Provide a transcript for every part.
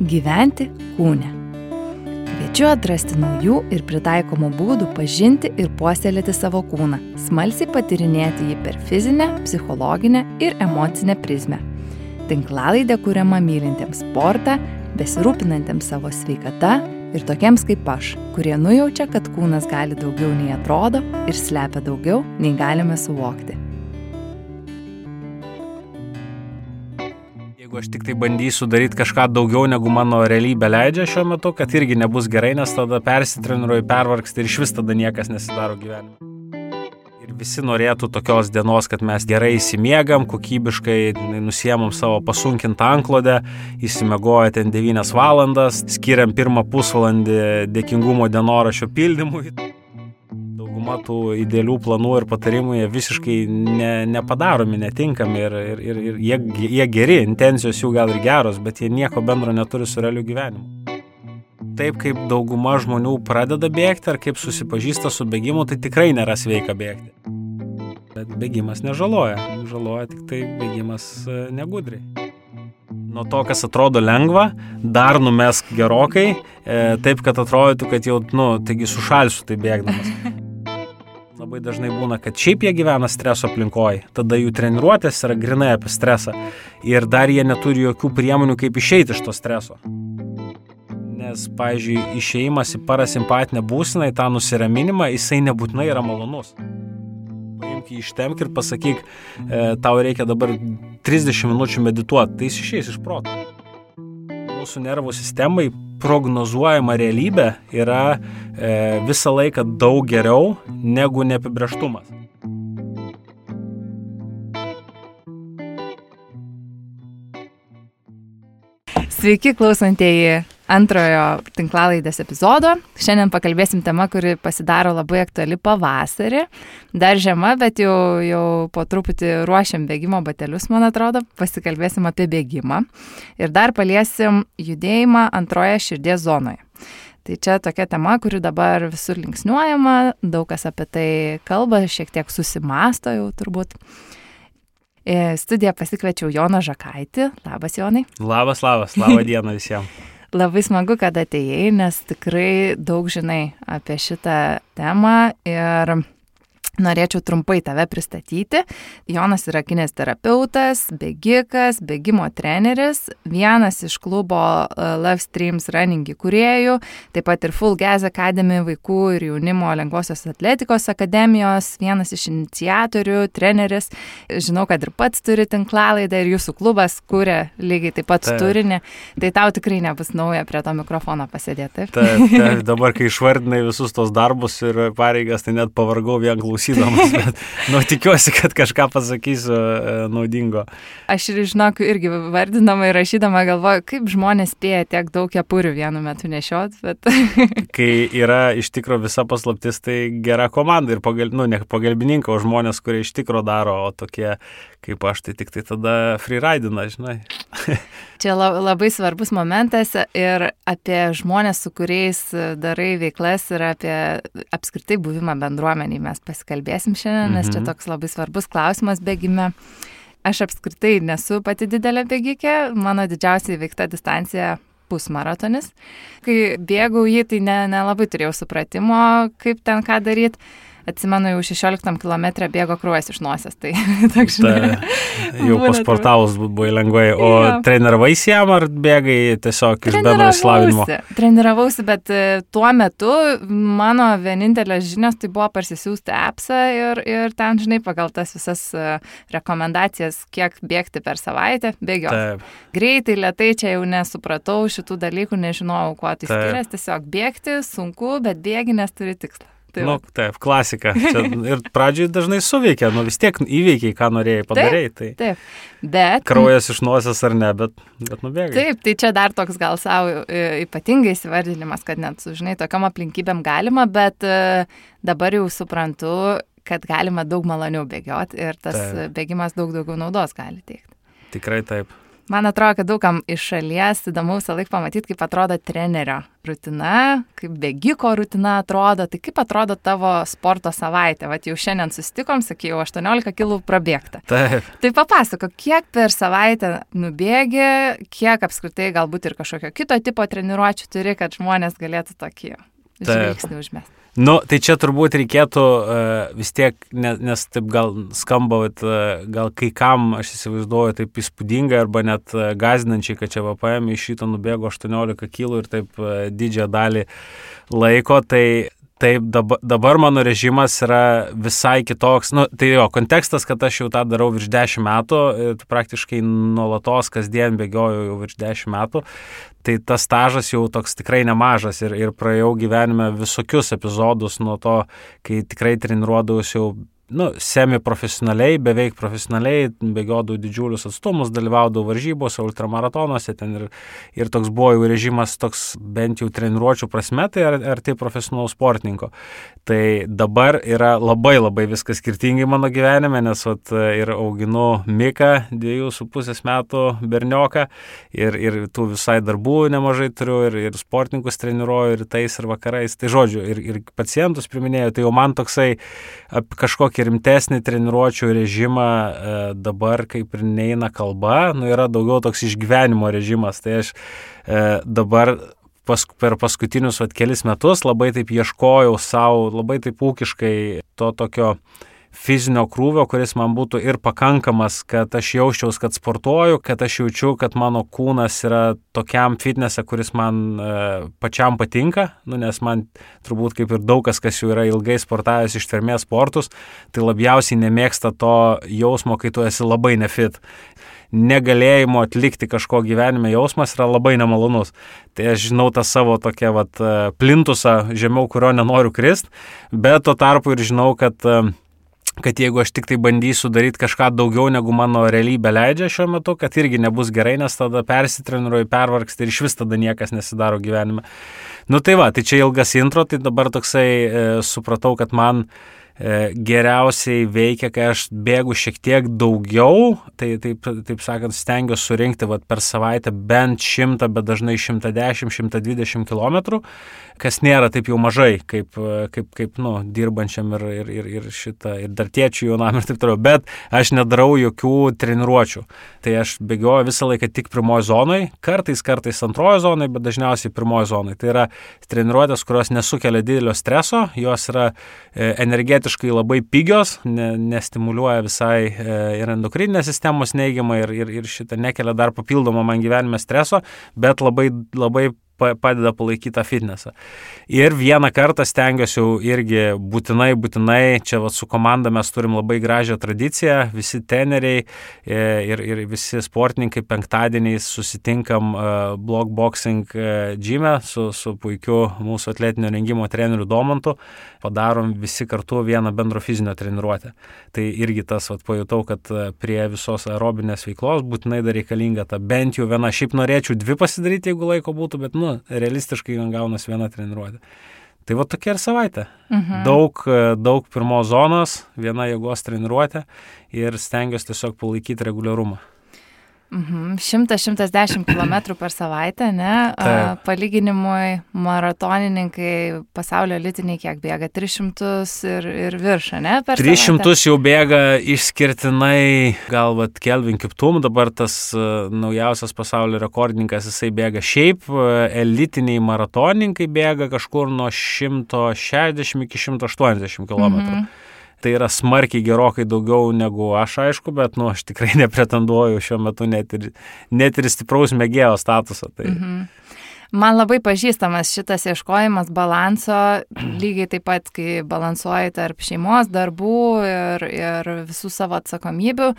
Gyventi kūne. Kviečiu atrasti naujų ir pritaikomų būdų pažinti ir puoselėti savo kūną, smalsiai patirinėti jį per fizinę, psichologinę ir emocinę prizmę. Tinklalaidė kuriama mylintiems sportą, besirūpinantiems savo sveikata ir tokiems kaip aš, kurie nujaučia, kad kūnas gali daugiau nei atrodo ir slepia daugiau nei galime suvokti. Jeigu aš tik tai bandysiu daryti kažką daugiau negu mano realybė leidžia šiuo metu, kad irgi nebus gerai, nes tada persitreniruoju, pervargsti ir iš vis tada niekas nesidaro gyvenime. Visi norėtų tokios dienos, kad mes gerai įsimiegam, kokybiškai nusiemam savo pasunkintą anklodę, įsimegoja ten 9 valandas, skiriam pirmą pusvalandį dėkingumo dienorašio pildymui. Dauguma tų idealių planų ir patarimų jie visiškai ne, nepadaromi, netinkami ir, ir, ir, ir jie, jie geri, intencijos jų gal ir geros, bet jie nieko bendro neturi su realiu gyvenimu taip kaip dauguma žmonių pradeda bėgti ar kaip susipažįsta su bėgimu, tai tikrai nėra sveika bėgti. Bet bėgimas nežaloja, žaloja tik tai bėgimas e, negudriai. Nuo to, kas atrodo lengva, dar numesk gerokai, e, taip, kad atrodytų, kad jau, nu, taigi sušalsiu tai bėgdamas. Labai dažnai būna, kad šiaip jie gyvena streso aplinkoje, tada jų treniruotės yra grinai apie stresą ir dar jie neturi jokių priemonių, kaip išeiti iš to streso. Nes, pavyzdžiui, išėjimas į parasimpatinę būseną, į tą nusiraminimą, jisai nebūtinai yra malonus. Paimk jį ištemk ir pasakyk, e, tau reikia dabar 30 minučių medituoti, tai jis išeis iš proto. Mūsų nervų sistemai prognozuojama realybė yra e, visą laiką daug geriau negu neapibrieštumas. Sveiki klausantieji antrojo tinklalaidės epizodo. Šiandien pakalbėsim tema, kuri pasidaro labai aktuali pavasarį. Dar žiema, bet jau, jau po truputį ruošiam bėgimo batelius, man atrodo. Pasikalbėsim apie bėgimą. Ir dar paliesim judėjimą antroje širdies zonoje. Tai čia tokia tema, kuri dabar visur linksniuojama, daug kas apie tai kalba, šiek tiek susimasto jau turbūt. Į studiją pasikviečiau Joną Žakaitį. Labas, Jonai. Labas, labas, labą dieną visiems. Labai smagu, kad atėjai, nes tikrai daug žinai apie šitą temą ir norėčiau trumpai tave pristatyti. Jonas yra kinesterapeutas, bėgikas, bėgimo treneris, vienas iš klubo e, Love Streams Running įkūrėjų, taip pat ir Full Gas Academy vaikų ir jaunimo lengvosios atletikos akademijos, vienas iš iniciatorių, treneris. Žinau, kad ir pats turi tinklalaidą ir jūsų klubas kuria lygiai taip pat taip. turinį, tai tau tikrai nebus nauja prie to mikrofono pasėdėti. Taip, taip dabar kai išvardinai visus tos darbus ir pareigas, tai net pavargau vien klausyti klausydamas, bet nu, tikiuosi, kad kažką pasakysiu e, naudingo. Aš ir žinok, irgi vardinama ir rašydama galvoju, kaip žmonės spėja tiek daug kepurių vienu metu nešiot, bet... Kai yra iš tikro visa paslaptis, tai gera komanda ir pagal, nu, ne pagalbininkai, o žmonės, kurie iš tikro daro, o tokie kaip aš, tai tik tai tada freeridina, žinai. Čia labai svarbus momentas ir apie žmonės, su kuriais darai veiklas ir apie apskritai buvimą bendruomeniai mes pasikalbėsim šiandien, nes čia mhm. toks labai svarbus klausimas bėgime. Aš apskritai nesu pati didelė bėgikė, mano didžiausia įveikta distancija pusmaratonis. Kai bėgau jį, tai nelabai ne turėjau supratimo, kaip ten ką daryti atsimenu, jau 16 km bėgo krūvas iš nosies. Tai toks, žinai. Ta, jau pasportavus buvai lengvai. O ja. treniravausi jam ar bėgai tiesiog iš bendro įsilavinimo? Treniravausi, bet e, tuo metu mano vienintelės žinios tai buvo parsisiųsti appsą ir, ir ten, žinai, pagal tas visas e, rekomendacijas, kiek bėgti per savaitę, bėgioti. Greitai, lietai čia jau nesupratau šitų dalykų, nežinojau, kuo tai skiriasi. Tiesiog bėgti sunku, bet bėgi, nes turi tikslą. Tai nu, taip, klasika. Čia ir pradžiai dažnai suveikia, nu vis tiek įveikiai, ką norėjai padaryti. Tai taip, bet. Kraujas iš nosies ar ne, bet, bet nubėgai. Taip, tai čia dar toks gal savo e, ypatingai įsivardinimas, kad net, žinai, tokiam aplinkybėm galima, bet e, dabar jau suprantu, kad galima daug maloniau bėgioti ir tas taip. bėgimas daug daugiau naudos gali teikti. Tikrai taip. Man atrodo, kad daugam iš šalies įdomu visą laiką pamatyti, kaip atrodo trenerio rutina, kaip bėgiko rutina atrodo, tai kaip atrodo tavo sporto savaitė. Vat jau šiandien susitikom, sakiau, 18 kg prabėgta. Taip. Tai papasako, kiek per savaitę nubėgi, kiek apskritai galbūt ir kažkokio kito tipo treniruočių turi, kad žmonės galėtų tokį žvilgsnį užmesti. Nu, tai čia turbūt reikėtų uh, vis tiek, nes, nes taip gal skamba, bet, uh, gal kai kam, aš įsivaizduoju, taip įspūdingai arba net uh, gazinančiai, kad čia VPM iš šito nubėgo 18 kg ir taip uh, didžiąją dalį laiko, tai Taip, dabar, dabar mano režimas yra visai kitoks. Nu, tai jo, kontekstas, kad aš jau tą darau virš 10 metų, praktiškai nuolatos kasdien bėgioju jau virš 10 metų, tai tas stažas jau toks tikrai nemažas ir, ir praėjau gyvenime visokius epizodus nuo to, kai tikrai treniruodavausi jau nu, semi-profesionaliai, beveik profesionaliai, bėgiodavau didžiulius atstumus, dalyvaudavau varžybose, ultramaratonuose, ten ir, ir toks buvo jau režimas, toks bent jau treniruočio prasme, tai ar, ar tai profesionalaus sportininko. Tai dabar yra labai labai viskas skirtingai mano gyvenime, nes vat, ir auginu Miką, dviejų su pusės metų bernioką, ir, ir tų visai darbų nemažai turiu, ir, ir sportininkus treniruoju rytais ir vakarais. Tai žodžiu, ir, ir pacientus priminėjau, tai jau man toksai kažkokia tokį rimtesnį treniruočio režimą e, dabar kaip ir neina kalba, nu yra daugiau toks išgyvenimo režimas. Tai aš e, dabar pas, per paskutinius vat, kelis metus labai taip ieškojau savo, labai taip ūkiškai to tokio fizinio krūvio, kuris man būtų ir pakankamas, kad aš jausčiaus, kad sportuoju, kad aš jaučiu, kad mano kūnas yra tokiam fitnese, kuris man e, pačiam patinka, nu, nes man turbūt kaip ir daug kas, kas jau yra ilgai sportavęs ištvermės sportus, tai labiausiai nemėgsta to jausmo, kai tu esi labai nefit negalėjimo atlikti kažko gyvenime jausmas yra labai nemalonus. Tai aš žinau tą savo tokią vat, e, plintusą žemiau, kurio nenoriu krist, bet tuo tarpu ir žinau, kad uh, kad jeigu aš tik tai bandysiu daryti kažką daugiau negu mano realybė leidžia šiuo metu, kad irgi nebus gerai, nes tada persitreniruoju, pervargsti ir iš vis tada niekas nesidaro gyvenime. Nu tai va, tai čia ilgas intro, tai dabar toksai e, supratau, kad man e, geriausiai veikia, kai aš bėgu šiek tiek daugiau, tai taip, taip sakant, stengiuosi surinkti vat, per savaitę bent 100, bet dažnai 110-120 km, kas nėra taip jau mažai, kaip, kaip, kaip nu, dirbančiam ir, ir, ir, ir, šitą, ir dar tėčių jaunam ir taip toliau, bet aš nedarau jokių treniruočių. Tai aš bėgioju visą laiką tik pirmoji zonai, kartais, kartais antroji zonai, bet dažniausiai pirmoji zonai. Tai yra treniruotės, kurios nesukelia didelio streso, jos yra e, energetiškai energetiškai labai pigios, ne, nestimuliuoja visai e, ir endokrininės sistemos neigiamai ir, ir, ir šitą nekelia dar papildomą man gyvenime streso, bet labai, labai padeda palaikyti tą fitnesą. Ir vieną kartą stengiuosi jau irgi būtinai, būtinai, čia vat, su komanda mes turim labai gražią tradiciją, visi treneriai e, ir, ir visi sportininkai penktadieniais susitinkam uh, blockboxing džime su, su puikiu mūsų atletinio rengimo treneriu Domantu, padarom visi kartu vieną bendro fizinio treniruotę. Tai irgi tas, vat, pajutau, kad prie visos aerobinės veiklos būtinai dar reikalinga ta bent jau viena, šiaip norėčiau dvi pasidaryti, jeigu laiko būtų, bet, nu, nu, realistiškai gaunas viena treniruotė. Tai va tokia ir savaitė. Mhm. Daug, daug pirmos zonos, viena jėgos treniruotė ir stengiuosi tiesiog palaikyti reguliarumą. Mhm. 100-110 km per savaitę, ne? Taip. Palyginimui maratonininkai pasaulio litiniai kiek bėga? 300 ir, ir virš, ne? 300 savaitę. jau bėga išskirtinai, gal vat Kelvin Kiptum, dabar tas uh, naujausias pasaulio rekordininkas, jisai bėga šiaip, uh, elitiniai maratonininkai bėga kažkur nuo 160 iki 180 km. Mhm. Tai yra smarkiai gerokai daugiau negu aš, aišku, bet, nu, aš tikrai nepretenduoju šiuo metu net ir, net ir stipraus mėgėjo statusą. Tai... Mhm. Man labai pažįstamas šitas ieškojimas balanso, lygiai taip pat, kai balansuoji tarp šeimos, darbų ir, ir visų savo atsakomybių,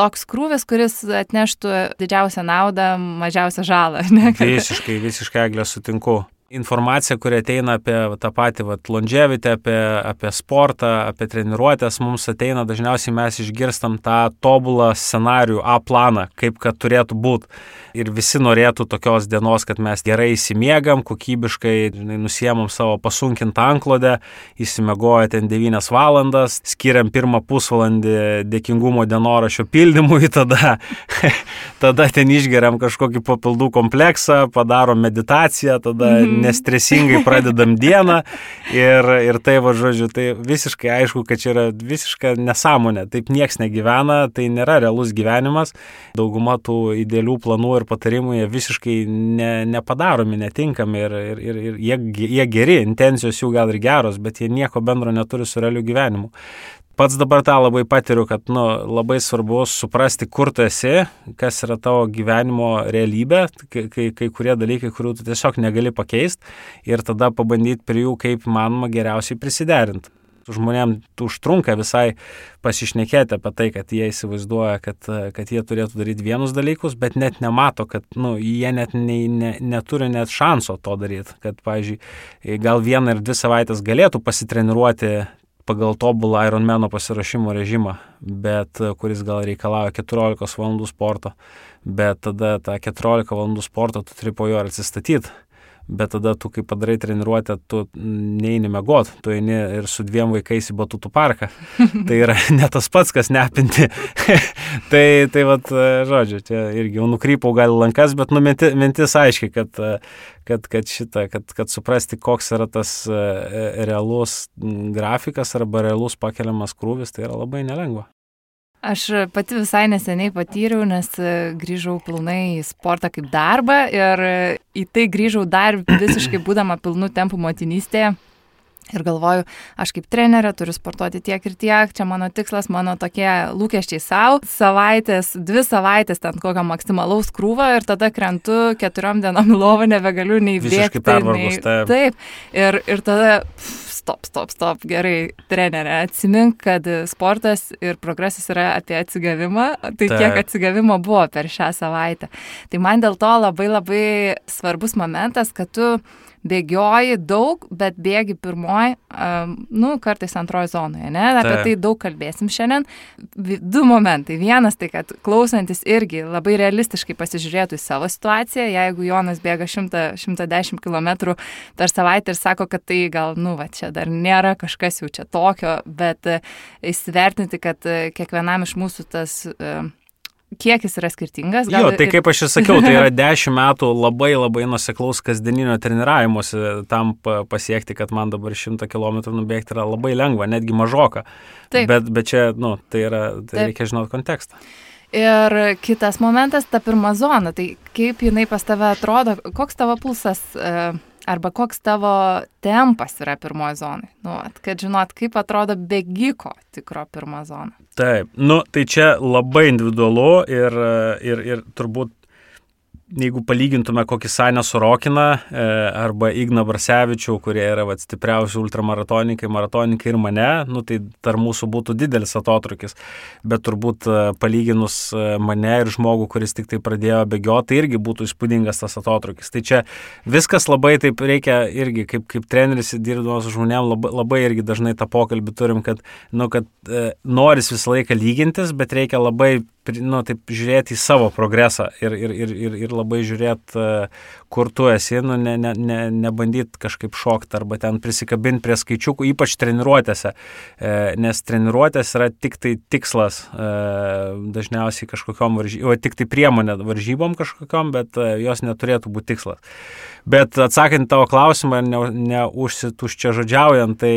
toks krūvis, kuris atneštų didžiausią naudą, mažiausią žalą. Ne? Visiškai, visiškai, eglė, sutinku. Informacija, kuri ateina apie tą patį vat, longevity, apie, apie sportą, apie treniruotės, mums ateina dažniausiai mes išgirstam tą tobulą scenarių A planą, kaip kad turėtų būti. Ir visi norėtų tokios dienos, kad mes gerai įsimiegam, kokybiškai žinai, nusiemam savo pasunkintą anklodę, įsimiegoję ten 9 valandas, skiriam pirmą pusvalandį dėkingumo dienorašio pildymui, tada, tada ten išgeriam kažkokį papildų kompleksą, padarom meditaciją, tada mm -hmm nestresingai pradedam dieną ir, ir tai, va, žodžiu, tai visiškai aišku, kad čia yra visiška nesąmonė. Taip nieks negyvena, tai nėra realus gyvenimas. Dauguma tų idealių planų ir patarimų jie visiškai ne, nepadaromi, netinkami ir, ir, ir, ir jie, jie geri, intencijos jų gal ir geros, bet jie nieko bendro neturi su realiu gyvenimu pats dabar tą labai patiriu, kad nu, labai svarbu suprasti, kur tu esi, kas yra tavo gyvenimo realybė, kai, kai, kai kurie dalykai, kurių tu tiesiog negali pakeisti ir tada pabandyti prie jų kaip manoma geriausiai prisiderinti. Žmonėm užtrunka visai pasišnekėti apie tai, kad jie įsivaizduoja, kad, kad jie turėtų daryti vienus dalykus, bet net nemato, kad nu, jie net ne, ne, neturi net šanso to daryti. Kad, pavyzdžiui, gal vieną ir dvi savaitės galėtų pasitreniruoti pagal tobulą Ironmano pasirašymo režimą, bet e, kuris gal reikalauja 14 valandų sporto, bet tada tą 14 valandų sportą tu turi po jo atsistatyti bet tada tu, kai padarai treniruotę, tu neini mėgot, tu eini ir su dviem vaikais į batutų parką. tai yra ne tas pats, kas nepinti. tai, tai vad, žodžiu, čia irgi jau nukrypau gal lankas, bet nu, minti, mintis aiškiai, kad, kad, kad šitą, kad, kad suprasti, koks yra tas e, realus grafikas arba realus pakeliamas krūvis, tai yra labai nelengva. Aš pati visai neseniai patyriau, nes e, grįžau pilnai į sportą kaip darbą ir e, į tai grįžau dar visiškai būdama pilnu tempų motinystėje. Ir galvoju, aš kaip trenerė turiu sportuoti tiek ir tiek, čia mano tikslas, mano tokie lūkesčiai savo. Savaitės, dvi savaitės ten kokio maksimalaus krūvo ir tada krentu keturiom dienom lovą, nebegaliu nei bėgti. Nei... Taip. taip. Ir, ir tada pff, stop, stop, stop, gerai, trenerė, atsimink, kad sportas ir progresas yra apie atsigavimą, tai Ta. kiek atsigavimo buvo per šią savaitę. Tai man dėl to labai labai svarbus momentas, kad tu bėgioji daug, bet bėgi pirmoji, um, nu, kartais antroji zonoje, ne? Apie tai. tai daug kalbėsim šiandien. Du momentai. Vienas tai, kad klausantis irgi labai realistiškai pasižiūrėtų į savo situaciją. Jeigu Jonas bėga 100, 110 km per savaitę ir sako, kad tai gal, nu, va, čia dar nėra kažkas jau čia tokio, bet įsivertinti, kad kiekvienam iš mūsų tas uh, kiekis yra skirtingas. Gal... Jo, tai kaip aš ir sakiau, tai yra 10 metų labai labai nuseklaus kasdieninio treniravimuose tam pasiekti, kad man dabar 100 km nubėgti yra labai lengva, netgi mažoka. Taip. Bet, bet čia, nu, tai, yra, tai Taip. reikia žinoti kontekstą. Ir kitas momentas, ta pirma zona, tai kaip jinai pas tave atrodo, koks tavo pulsas. Uh, arba koks tavo tempas yra pirmoji zonai. Nu, kad žinot, kaip atrodo bėgiko tikro pirma zona. Taip, nu, tai čia labai individualu ir, ir, ir turbūt jeigu palygintume kokį Sanę Sorokiną e, arba Igną Barsevičių, kurie yra vat, stipriausi ultramaratonininkai, maratonininkai ir mane, nu, tai tarp mūsų būtų didelis atotrukis. Bet turbūt e, palyginus e, mane ir žmogų, kuris tik tai pradėjo bėgioti, tai irgi būtų įspūdingas tas atotrukis. Tai čia viskas labai taip reikia irgi, kaip, kaip treneris dirbdamas su žmonėm, labai, labai irgi dažnai tą pokalbį turim, kad, nu, kad e, noris visą laiką lygintis, bet reikia labai nu, taip, žiūrėti į savo progresą ir, ir, ir, ir, ir labai žiūrėti, e, kur tu esi, nu, ne, ne, ne, nebandyti kažkaip šokti arba ten prisikabinti prie skaičiukų, ypač treniruotėse, e, nes treniruotės yra tik tai tikslas, e, dažniausiai kažkokiam varžybom, tik tai priemonė varžybom kažkokiam, bet jos neturėtų būti tikslas. Bet atsakant tavo klausimą, neužsituščia ne žodžiaujant, tai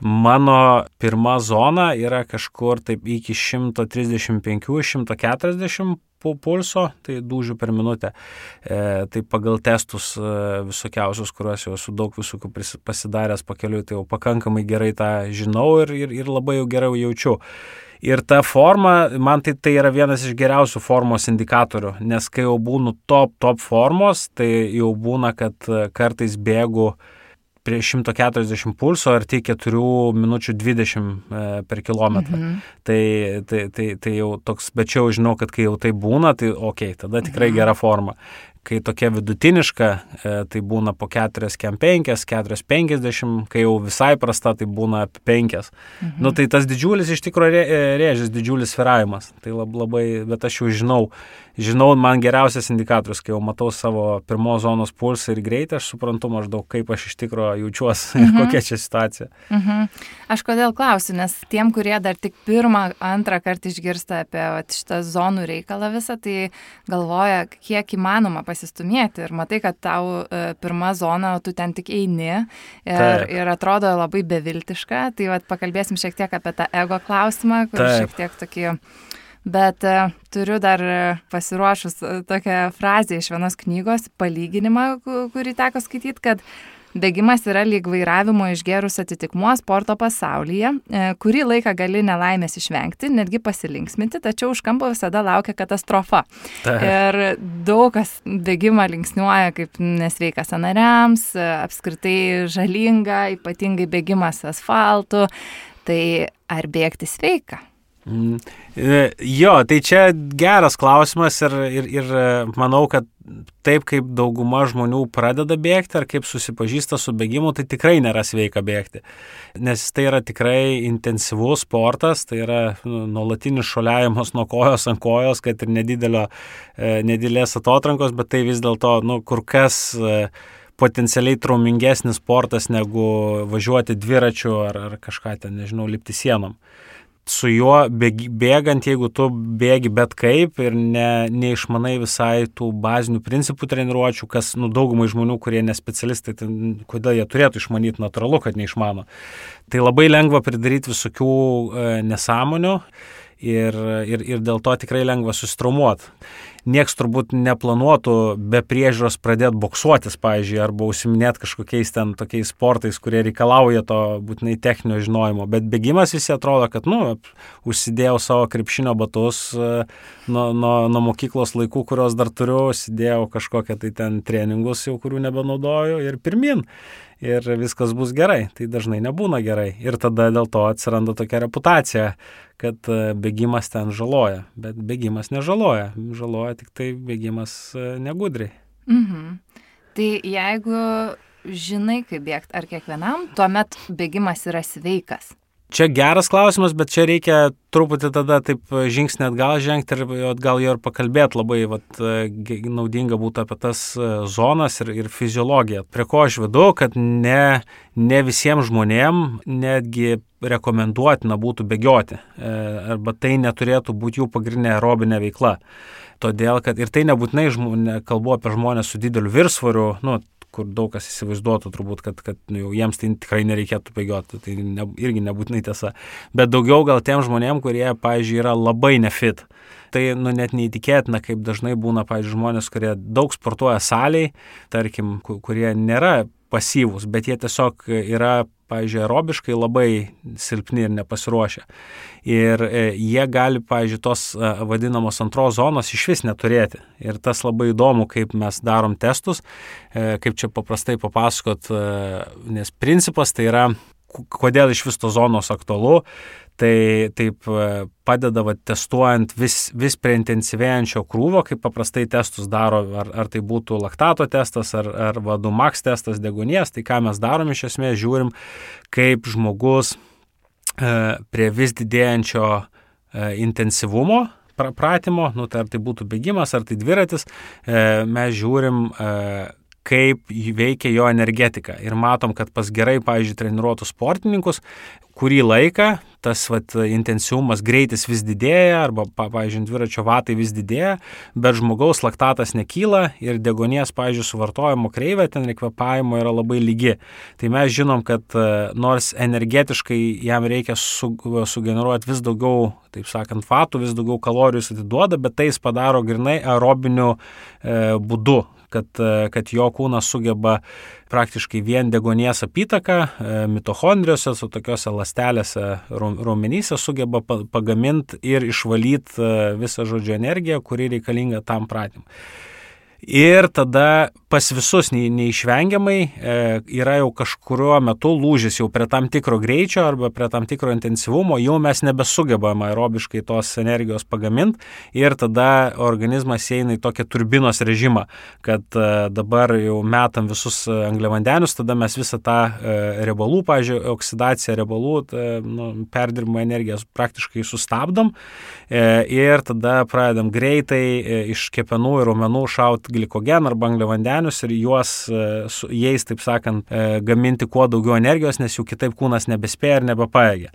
Mano pirma zona yra kažkur taip iki 135-140 pulso, tai dūžių per minutę. E, tai pagal testus e, visokiausius, kuriuos jau esu daug visokių pasidaręs pakeliui, tai jau pakankamai gerai tą žinau ir, ir, ir labai jau gerai jaučiu. Ir ta forma, man tai, tai yra vienas iš geriausių formos indikatorių, nes kai jau būnu top, top formos, tai jau būna, kad kartais bėgu uh, prie 140 pulso ir tai 4 minučių 20 e, per kilometrą. Mhm. Tai, tai, tai, tai jau toks, bet čia jau žinau, kad kai jau tai būna, tai ok, tada tikrai mhm. gera forma. kai tokia vidutiniška, e, tai būna po 4 kem 5, 4 50, kai jau visai prasta, tai būna apie 5. Mhm. Nu, tai tas didžiulis iš tikrųjų rėžis, didžiulis sviravimas. Tai labai, bet aš jau žinau, žinau, man geriausias indikatorius, kai jau matau savo pirmos zonos pulsą ir greitį, aš suprantu maždaug, kaip aš iš tikrųjų jaučiuosi ir mhm. kokia čia situacija. Mhm. Aš kodėl klausiu, nes tiem, kurie dar tik pirmą, antrą kartą išgirsta apie vat, šitą zonų reikalą visą, tai galvoja, kiek įmanoma pasistumėti ir matai, kad tau e, pirma zona, o tu ten tik eini ir, Taip. ir atrodo labai beviltiška. Tai vat, pakalbėsim šiek tiek apie tą ego klausimą, kur Taip. šiek tiek tokį Bet uh, turiu dar uh, pasiruošus uh, tokią frazę iš vienos knygos, palyginimą, kurį teko skaityti, kad Bėgimas yra lyg vairavimo išgerus atitikmuo sporto pasaulyje, kurį laiką gali nelaimės išvengti, netgi pasilinksminti, tačiau už kampo visada laukia katastrofa. Ta. Ir daug kas bėgimą linksniuoja kaip nesveikas sanariams, apskritai žalinga, ypatingai bėgimas asfaltu. Tai ar bėgti sveika? Mm. E, jo, tai čia geras klausimas ir, ir, ir e, manau, kad taip kaip dauguma žmonių pradeda bėgti ar kaip susipažįsta su bėgimu, tai tikrai nėra sveika bėgti. Nes tai yra tikrai intensyvus sportas, tai yra nu, nuolatinis šoliavimas nuo kojos ant kojos, kad ir nedidelio, e, nedidelės atotrankos, bet tai vis dėlto nu, kur kas potencialiai traumingesnis sportas negu važiuoti dviračiu ar, ar kažką ten, nežinau, lipti sienom su juo bėgant, jeigu tu bėgi bet kaip ir ne, neišmanai visai tų bazinių principų treniruočių, kas, nu, daugumai žmonių, kurie nespecialistai, tai kodėl jie turėtų išmanyti, natūralu, kad neišmano. Tai labai lengva pridaryti visokių e, nesąmonių ir, ir, ir dėl to tikrai lengva susitraumuoti nieks turbūt neplanuotų be priežiūros pradėti boksuotis, pavyzdžiui, arba užsiminėti kažkokiais ten tokiais sportais, kurie reikalauja to būtinai techninio žinojimo. Bet bėgimas visi atrodo, kad, nu, užsidėjau savo krepšinio batus e, nuo, nuo, nuo mokyklos laikų, kuriuos dar turiu, užsidėjau kažkokią tai ten treningus, jau kurių nebenaudoju ir pirmin ir viskas bus gerai. Tai dažnai nebūna gerai. Ir tada dėl to atsiranda tokia reputacija, kad e, bėgimas ten žaloja. Bet bėgimas nežaloja. Žaloja tik tai bėgimas e, negudriai. Mhm. Tai jeigu žinai, kaip bėgti, ar kiekvienam, tuomet bėgimas yra sveikas. Čia geras klausimas, bet čia reikia truputį tada taip žingsnį atgal žengti ir atgal jo ir pakalbėti labai vat, naudinga būtų apie tas e, zonas ir, ir fiziologiją. Prie ko aš vedu, kad ne, ne visiems žmonėm netgi rekomenduotina būtų bėgioti, e, arba tai neturėtų būti jų pagrindinė aerobinė veikla. Todėl, kad ir tai nebūtinai žmonė, kalbu apie žmonės su dideliu virsvariu, nu, kur daug kas įsivaizduotų turbūt, kad, kad nu, jau jiems tai tikrai nereikėtų bėgioti, tai ne, irgi nebūtinai tiesa. Bet daugiau gal tiem žmonėm, kurie, pavyzdžiui, yra labai nefit. Tai nu, net neįtikėtina, kaip dažnai būna, pavyzdžiui, žmonės, kurie daug sportuoja saliai, tarkim, kurie nėra pasyvūs, bet jie tiesiog yra pavyzdžiui, aerobiškai labai silpni ir nepasiruošę. Ir e, jie gali, pavyzdžiui, tos e, vadinamos antros zonos iš vis neturėti. Ir tas labai įdomu, kaip mes darom testus, e, kaip čia paprastai papasakot, nes principas tai yra, kodėl iš vis tos zonos aktualu, Tai taip padeda va, testuojant vis, vis prie intensyvėjančio krūvio, kaip paprastai testus daro, ar, ar tai būtų laktato testas, ar, ar vadų max testas degonies, tai ką mes darom iš esmės, žiūrim, kaip žmogus e, prie vis didėjančio e, intensyvumo pratimo, nu, tai ar tai būtų bėgimas, ar tai dviratis, e, mes žiūrim, e, kaip veikia jo energetika. Ir matom, kad pas gerai, pavyzdžiui, treniruotus sportininkus, kurį laiką tas vat, intensyvumas, greitis vis didėja, arba, pavyzdžiui, dviračio vatai vis didėja, bet žmogaus laktatas nekyla ir degonies, pavyzdžiui, suvartojimo kreivė ten rekvepavimo yra labai lygi. Tai mes žinom, kad e, nors energetiškai jam reikia su, sugeneruoti vis daugiau, taip sakant, fatų, vis daugiau kalorijų atiduoda, bet tai jis padaro grinai aerobiniu e, būdu kad, e, kad jo kūnas sugeba praktiškai vien degonies apytaka, e, mitochondrijose, su tokiuose lastelėse, raumenyse sugeba pagaminti ir išvalyti e, visą žodžio energiją, kuri reikalinga tam pratimui. Ir tada pas visus nei, neišvengiamai e, yra jau kažkurio metu lūžis jau prie tam tikro greičio arba prie tam tikro intensyvumo, jau mes nebesugebame aerobiškai tos energijos pagaminti ir tada organizmas eina į tokią turbinos režimą, kad e, dabar jau metam visus angliavandenius, tada mes visą tą e, riebalų, pažiūrėjau, oksidaciją riebalų, nu, perdirbimo energiją praktiškai sustabdom ir tada pradedam greitai iš kepenų ir raumenų šauti glikogeną arba angliavandenius ir juos, e, su jais, taip sakant, e, gaminti kuo daugiau energijos, nes jų kitaip kūnas nebespėja ir nebepaėgia.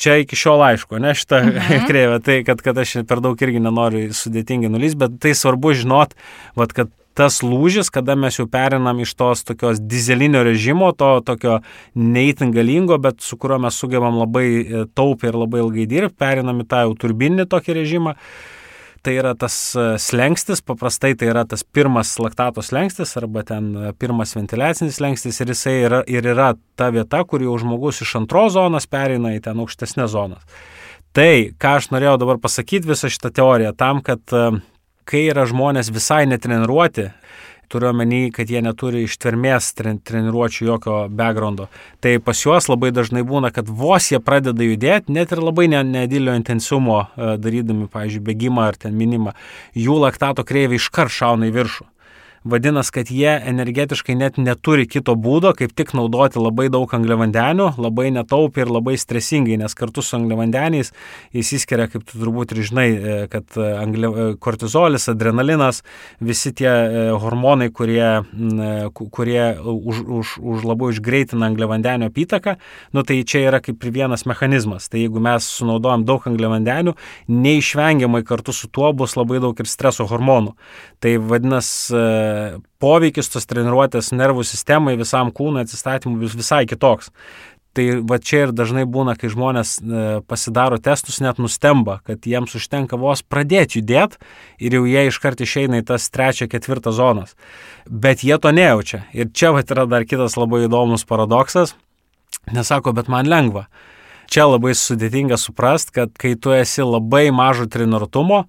Čia iki šiol aišku, ne šitą mhm. kreivę, tai kad, kad aš per daug irgi nenoriu sudėtingai nulysti, bet tai svarbu žinot, vat, kad tas lūžis, kada mes jau perinam iš tos tokios dizelinio režimo, to tokio neįtin galingo, bet su kuriuo mes sugebam labai e, taupiai ir labai ilgai dirbti, perinam į tą jau turbinį tokį režimą. Uh, tai yra tas e, slengstis, paprastai tai yra tas pirmas laktato slengstis arba ten e, pirmas ventiliacinis slengstis ir jisai yra, ir yra ta vieta, kur jau žmogus iš antros zonos pereina į ten aukštesnės zonas. Tai, ką aš norėjau dabar pasakyti visą šitą teoriją, tam, kad e, kai yra žmonės visai netreniruoti, turiu omeny, kad jie neturi ištvermės treniruočių jokio backgroundo. Tai pas juos labai dažnai būna, kad vos jie pradeda judėti, net ir labai nedėlio intensyvumo e, darydami, pavyzdžiui, bėgimą ar ten minimą, jų laktato kreivė iškart šauna į viršų. Vadinasi, kad jie energetiškai net neturi kito būdo, kaip tik naudoti labai daug angliavandenių, labai netaupiai ir labai stresingai, nes kartu su angliavandeniais įsiskiria, kaip tu turbūt ir žinai, e, kad e, angli... E, kortizolis, adrenalinas, visi tie hormonai, kurie, kurie už, už, už labai užgreitina angliavandenio apytaką, nu tai čia yra kaip ir vienas mechanizmas. Tai jeigu mes sunaudojam daug angliavandenių, neišvengiamai kartu su tuo bus labai daug ir streso hormonų. Tai vadinasi, poveikis tos treniruotės nervų sistemai, visam kūnui atsistatymui vis, visai kitoks. Tai va čia ir dažnai būna, kai žmonės e, pasidaro testus, net nustemba, kad jiems užtenka vos pradėti judėti ir jau jie iškart išeina į tas trečią, ketvirtą zonas. Bet jie to nejaučia. Ir čia va yra dar kitas labai įdomus paradoksas. Nesako, bet man lengva. Čia labai sudėtinga suprast, kad kai tu esi labai mažo treniruotumo,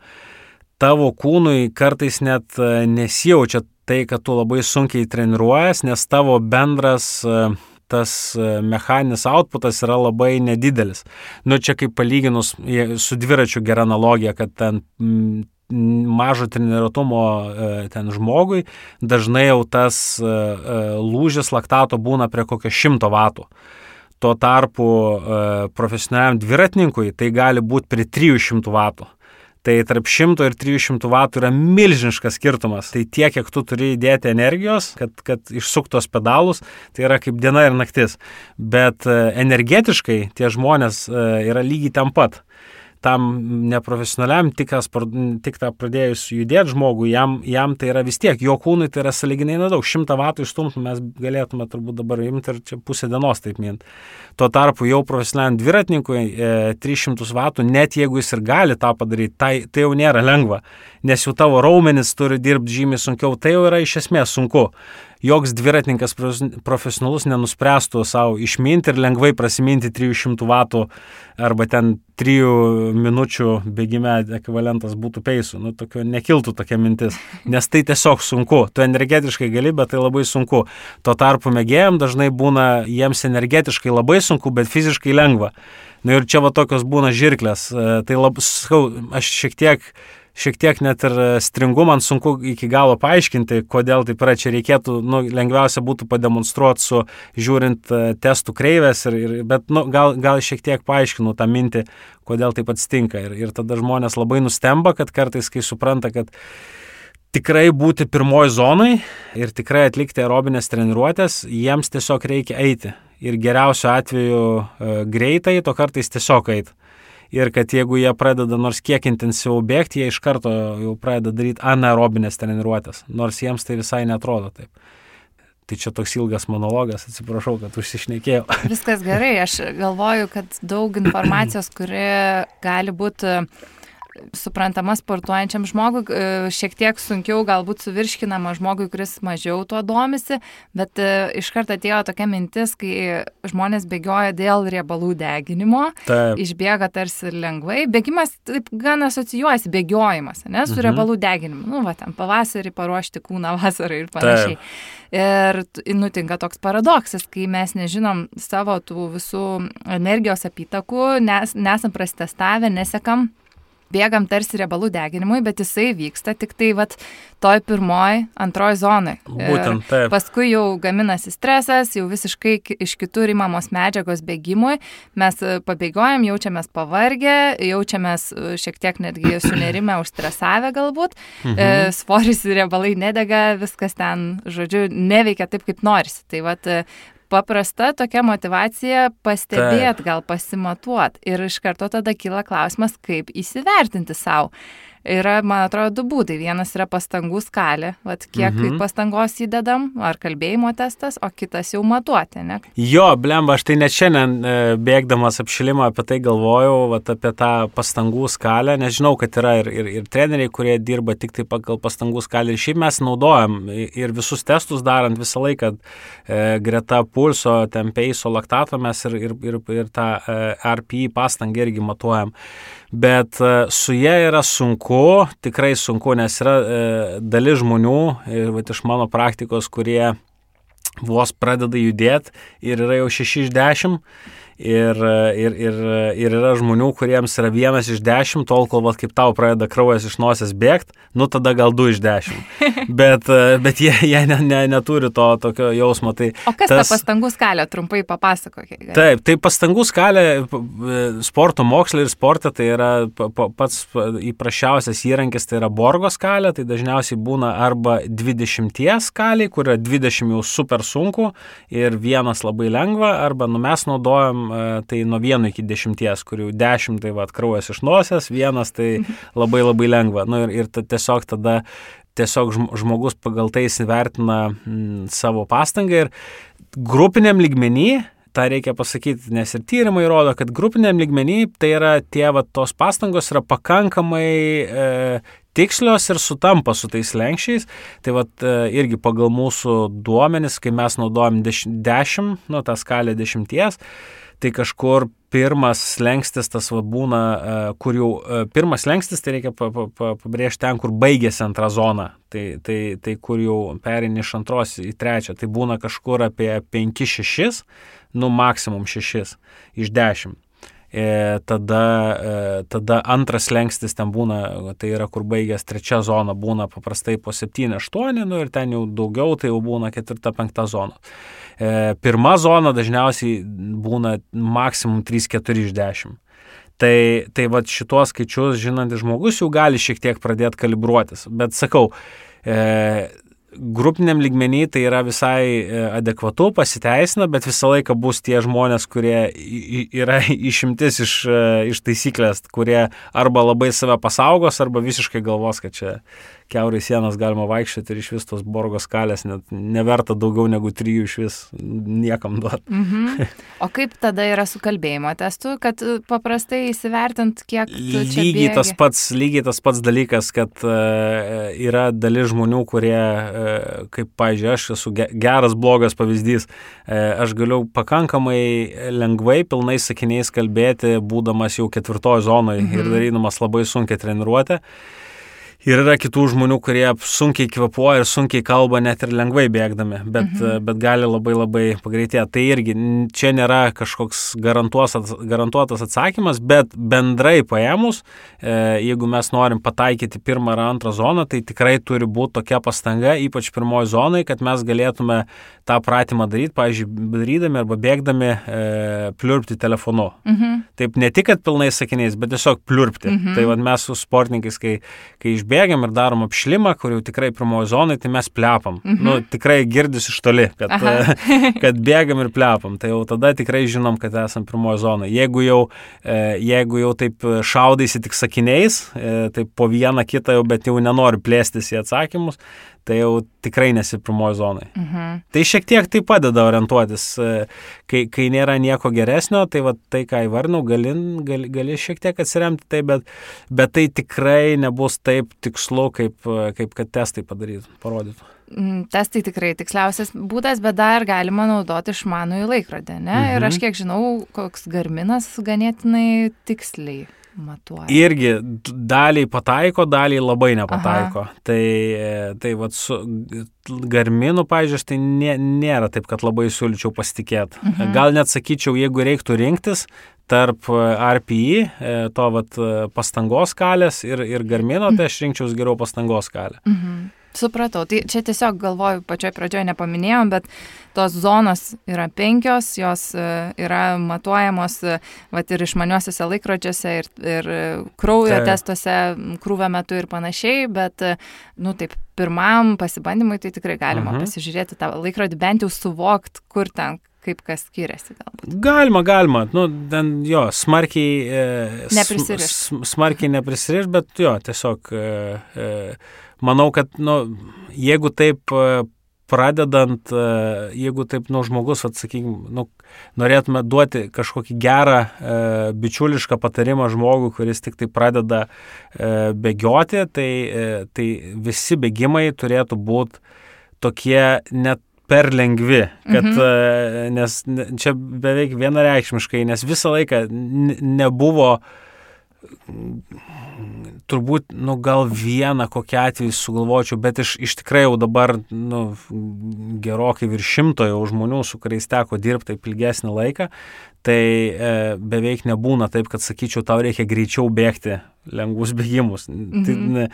tavo kūnui kartais net e, nesijaučia tai, kad tu labai sunkiai treniruojas, nes tavo bendras e, tas e, mechaninis outputas yra labai nedidelis. Nu, čia kaip palyginus su dviračiu gera analogija, kad ten mažo treniruotumo ten žmogui dažnai jau tas lūžis laktato būna prie kokio 100 vatų. Tuo tarpu profesionaliam dviratininkui tai gali būti prie 300 vatų. Tai tarp 100 ir 300 vatų yra milžiniškas skirtumas. Tai tiek, kiek tu turi įdėti energijos, kad, kad išsuktos pedalus, tai yra kaip diena ir naktis. Bet e, energetiškai tie žmonės e, yra lygiai tam pat tam neprofesionaliam tik, tik tą pradėjus judėti žmogui, jam, jam tai yra vis tiek, jo kūnui tai yra saliginai nedaug, šimtą vatų išstumtų mes galėtume turbūt dabar imti ir čia pusę dienos taip mint. Tuo tarpu jau profesionaliam dviratininkui e, 300 vatų, net jeigu jis ir gali tą padaryti, tai, tai jau nėra lengva, nes jau tavo raumenis turi dirbti žymiai sunkiau, tai jau yra iš esmės sunku joks dviratininkas profesionalus nenuspręstų savo išminti ir lengvai prasiminti 300 vatų arba ten 3 minučių bėgime ekvivalentas būtų peisų. Nu, tokio nekiltų tokia mintis, nes tai tiesiog sunku. Tu energetiškai gali, bet tai labai sunku. Tuo tarpu mėgėjim dažnai būna jiems energetiškai labai sunku, bet fiziškai lengva. Na nu, ir čia va tokios būna žirklės. E, tai labai, aš šiek tiek šiek tiek net ir stringu, man sunku iki galo paaiškinti, kodėl taip yra. Čia reikėtų, nu, lengviausia būtų pademonstruoti su žiūrint e, testų kreivės, ir, ir, bet nu, gal, gal šiek tiek paaiškinu tą mintį, kodėl taip atsitinka. Ir, ir tada žmonės labai nustemba, kad kartais, kai supranta, kad tikrai būti pirmoji zonai ir tikrai atlikti aerobinės treniruotės, jiems tiesiog reikia eiti. Ir geriausiu atveju e, greitai, to kartais tiesiog eiti ir kad jeigu jie pradeda nors kiek intensyviau bėgti, jie iš karto jau pradeda daryti anaerobinės treniruotės, nors jiems tai visai netrodo taip. Tai čia toks ilgas monologas, atsiprašau, kad užsišnekėjau. Viskas gerai, aš galvoju, kad daug informacijos, kuri gali būti suprantama sportuojančiam žmogui, e, šiek tiek sunkiau galbūt suvirškinama žmogui, kuris mažiau tuo domisi, bet e, iš karto atėjo tokia mintis, kai žmonės bėgioja dėl riebalų deginimo, taip. išbėga tarsi lengvai. Bėgimas taip gan asocijuojasi, bėgiojimas, ne, su mhm. riebalų deginimu. Nu, va, ten pavasarį paruošti kūną vasarai ir panašiai. Taip. Ir nutinka toks paradoksas, kai mes nežinom savo tų visų energijos apytakų, nes, nesam prasitestavę, nesekam bėgam tarsi riebalų deginimui, bet jisai vyksta tik tai vat, toj pirmoj, antroj zonai. Būtent taip. Paskui jau gaminasi stresas, jau visiškai iš kitur įmamos medžiagos bėgimui, mes e, pabėgiojam, jaučiamės pavargę, jaučiamės e, šiek tiek netgi sunerime, užstresavę galbūt, mhm. E, svoris ir riebalai nedega, viskas ten, žodžiu, neveikia taip, kaip norisi. Tai vat paprasta tokia motivacija pastebėt, gal pasimatuot. Ir iš karto tada kyla klausimas, kaip įsivertinti savo yra, man atrodo, du būdai. Vienas yra pastangų skalė, vat, kiek mhm. pastangos įdedam, ar kalbėjimo testas, o kitas jau matuoti, ne? Jo, blemba, aš tai net šiandien e, bėgdamas apšilimą apie tai galvojau, vat, apie tą pastangų skalę, nes žinau, kad yra ir, ir, ir treneriai, kurie dirba tik tai pagal pastangų skalę. Ir šiaip mes naudojam ir visus testus darant visą laiką e, greta pulso, tempeiso, laktato mes ir, ir, ir, ir tą e, RPI pastangą irgi matuojam bet e, su jie yra sunku, tikrai sunku, nes yra e, dalis žmonių, ir va, iš mano praktikos, kurie vos pradeda judėti ir yra jau 6 iš 10 Ir, ir, ir, ir yra žmonių, kuriems yra vienas iš dešimt, tol kol, vat, kaip tau pradeda kraujas iš nosies bėgti, nu tada gal du iš dešimt. Bet, bet jie, jie ne, ne, neturi to tokio jausmo. Tai o kas tas, ta pastangų skalė, trumpai papasakokit. Taip, tai pastangų skalė sporto moksle ir sporte tai yra pats įprasčiausias įrankis, tai yra borgo skalė, tai dažniausiai būna arba 20 skaliai, kur yra 20 jau super sunku ir vienas labai lengva, arba nu, mes naudojam E, tai nuo 1 iki 10, kurių 10 tai va kraujas iš nosies, vienas tai labai labai lengva. Nu, ir, ir tiesiog tada tiesiog žmogus pagal tai įsivertina m, savo pastangą ir grupiniam lygmenį tą reikia pasakyti, nes ir tyrimai rodo, kad grupiniam lygmenį tai yra tie, va, tos pastangos yra pakankamai e, tikslios ir sutampa su tais lenkščiais. Tai va, e, irgi pagal mūsų duomenis, kai mes naudojam 10, nu, tą skalę 10, tai kažkur pirmas lengstis tas va, būna, e, kur jau e, pirmas lengstis, tai reikia pa, pa, pa, pabrėžti ten, kur baigėsi antra zona, tai, tai, tai kur jau perini iš antros į trečią, tai būna kažkur apie 5-6, nu maksimum 6 iš 10. E, tada, e, tada antras lengstis ten būna, tai yra kur baigęs trečia zona, būna paprastai po 7-8, nu ir ten jau daugiau, tai jau būna ketvirta, penkta zona. E, pirma zona dažniausiai būna maksimum 3-4 iš 10. Tai, tai va šituos skaičius žinantis žmogus jau gali šiek tiek pradėti kalibruotis. Bet sakau, e, grupiniam lygmenį tai yra visai e, adekvatu, pasiteisina, bet visą laiką bus tie žmonės, kurie yra išimtis iš, e, iš taisyklės, kurie arba labai save pasaugos, arba visiškai galvos, kad čia keurai sienas galima vaikščioti ir iš vis tos borgo skalės net neverta daugiau negu trijų iš vis niekam duoti. Mhm. O kaip tada yra su kalbėjimo testu, kad e, paprastai įsivertint, kiek... Lygiai tas, pats, lygiai tas pats dalykas, kad uh, yra dalis žmonių, kurie, uh, kaip, pažiūrėjau, aš esu geras, blogas pavyzdys, uh, aš galiu pakankamai lengvai, pilnai sakiniais kalbėti, būdamas jau ketvirtojo zonoje mhm. ir darydamas labai sunkia treniruotė. Ir yra kitų žmonių, kurie sunkiai kvepuoja ir sunkiai kalba net ir lengvai bėgdami, bet, mhm. bet gali labai labai pagreitėti. Tai irgi čia nėra kažkoks garantuotas atsakymas, bet bendrai paėmus, e, jeigu mes norim pataikyti pirmą ar antrą zoną, tai tikrai turi būti tokia pastanga, ypač pirmoji zonai, kad mes galėtume tą pratimą daryti, pavyzdžiui, darydami arba bėgdami e, pliurpti telefonu. Mhm. Taip ne tik, kad pilnai sakiniais, bet tiesiog pliurpti. Mhm. Tai vad mes su sportininkais, kai, kai išbėgame, bėgiam ir darom apšilimą, kur jau tikrai pirmoji zonai, tai mes plepam. Mhm. Nu, tikrai girdis iš toli, kad, kad bėgam ir plepam. Tai jau tada tikrai žinom, kad esam pirmoji zonai. Jeigu jau, e, jeigu jau taip šaudaisi tik sakiniais, tai po vieną kitą jau, bet jau nenori plėstis į atsakymus, tai jau tikrai nesi pirmoji zonai. Mhm. Tai šiek tiek tai padeda orientuotis, e, kai, kai nėra nieko geresnio, tai va tai, ką įvarnau, gali, gali, gali šiek tiek atsiremti tai, bet, bet tai tikrai nebus taip tikslu, kaip, kaip kad testai padarytų, parodytų. Mm, Testai tikrai tiksliausias būdas, bet dar galima naudoti išmanų į laikrodį, ne? Mhm. Ir aš kiek žinau, koks garminas ganėtinai tiksliai matuoja. Irgi daliai pataiko, daliai labai nepataiko. Aha. Tai, tai vat su garminu, pažiūrėjau, tai nė, nėra taip, kad labai siūlyčiau pasitikėti. Mhm. Gal net sakyčiau, jeigu reiktų rinktis tarp e, RPI, e, to vat e, pastangos skalės ir, ir garmino, tai aš rinkčiau geriau pastangos skalę. Mhm. Supratau, tai čia tiesiog galvoju, pačioj pradžioje nepaminėjom, bet tos zonos yra penkios, jos e, yra matuojamos e, vat, ir išmaniuosiuose laikrodžiuose, ir, ir kraujo Taip. testuose, krūvio metu ir panašiai, bet, e, nu taip, pirmam pasibandymui tai tikrai galima Mhm. pasižiūrėti tą laikrodį, bent jau suvokt, kur ten, kaip kas skiriasi galbūt. Galima, galima. Nu, ten jo, smarkiai. E, Neprisirišt. sm- Smarkiai neprisiriš, bet jo, tiesiog e, e, manau, kad, nu, jeigu taip e, pradedant, e, jeigu taip, nu, žmogus, atsakykime, nu, norėtume duoti kažkokį gerą, e, bičiulišką patarimą žmogui, kuris tik tai pradeda e, bėgioti, tai, e, tai visi bėgimai turėtų būti tokie net per lengvi, kad, Mhm. mhm. nes ne- čia beveik vienareikšmiškai, nes visą laiką nebuvo turbūt, nu, gal vieną kokį atvejį sugalvočiau, bet iš, iš tikrai jau dabar, nu, gerokai virš šimto jau žmonių, su kuriais teko dirbti taip ilgesnį laiką, tai e, beveik nebūna taip, kad sakyčiau, tau reikia greičiau bėgti lengvus bėgimus. Mhm. Tai, ne,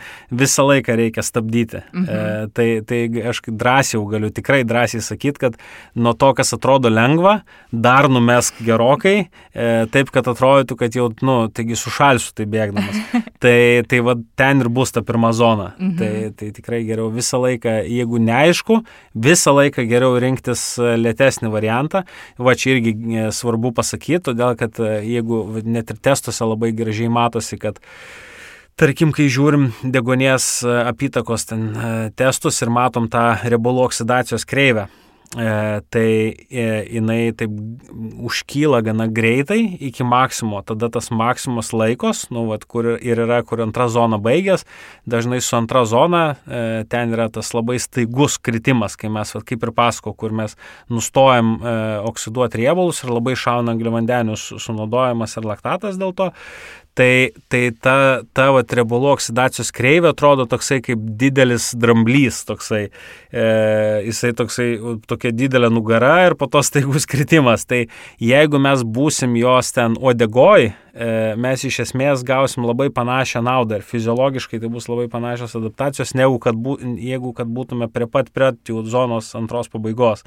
visą laiką reikia stabdyti. Mhm. E, tai, tai aš drąsiai jau galiu tikrai drąsiai sakyti, kad nuo to, kas atrodo lengva, dar numesk gerokai, e, taip, kad atrodytų, kad jau, nu, taigi sušalsiu tai bėgdamas. tai tai va ten ir bus ta pirma zona. Mhm. Tai, tai tikrai geriau visą laiką, jeigu neaišku, visą laiką geriau rinktis e, lėtesnį variantą. Va čia irgi e, svarbu pasakyti, todėl kad e, jeigu net ir testuose labai gražiai matosi, kad Tarkim, kai žiūrim degonės apytakos ten testus ir matom tą riebalų oksidacijos kreivę, tai e, jinai taip užkyla gana greitai iki maksimo. Tada tas maksimus laikos, nu, vat, kur ir yra, kur antra zona baigės, dažnai su antra zona e, ten yra tas labai staigus kritimas, kai mes, vat, kaip ir pasako, kur mes nustojam e, oksiduoti riebalus ir labai šauna angliavandenių su- sunaudojimas ir laktatas dėl to. Tai, tai ta, ta vat, riebalų oksidacijos kreivė atrodo toksai kaip didelis dramblys, toksai, e, jisai toksai, tokia didelė nugara ir po to staigus kritimas. Tai jeigu mes būsim jos ten odegoj, mes iš esmės gausim labai panašią naudą ir fiziologiškai tai bus labai panašios adaptacijos, negu kad, bū, jeigu kad būtume prie pat jau zonos antros pabaigos.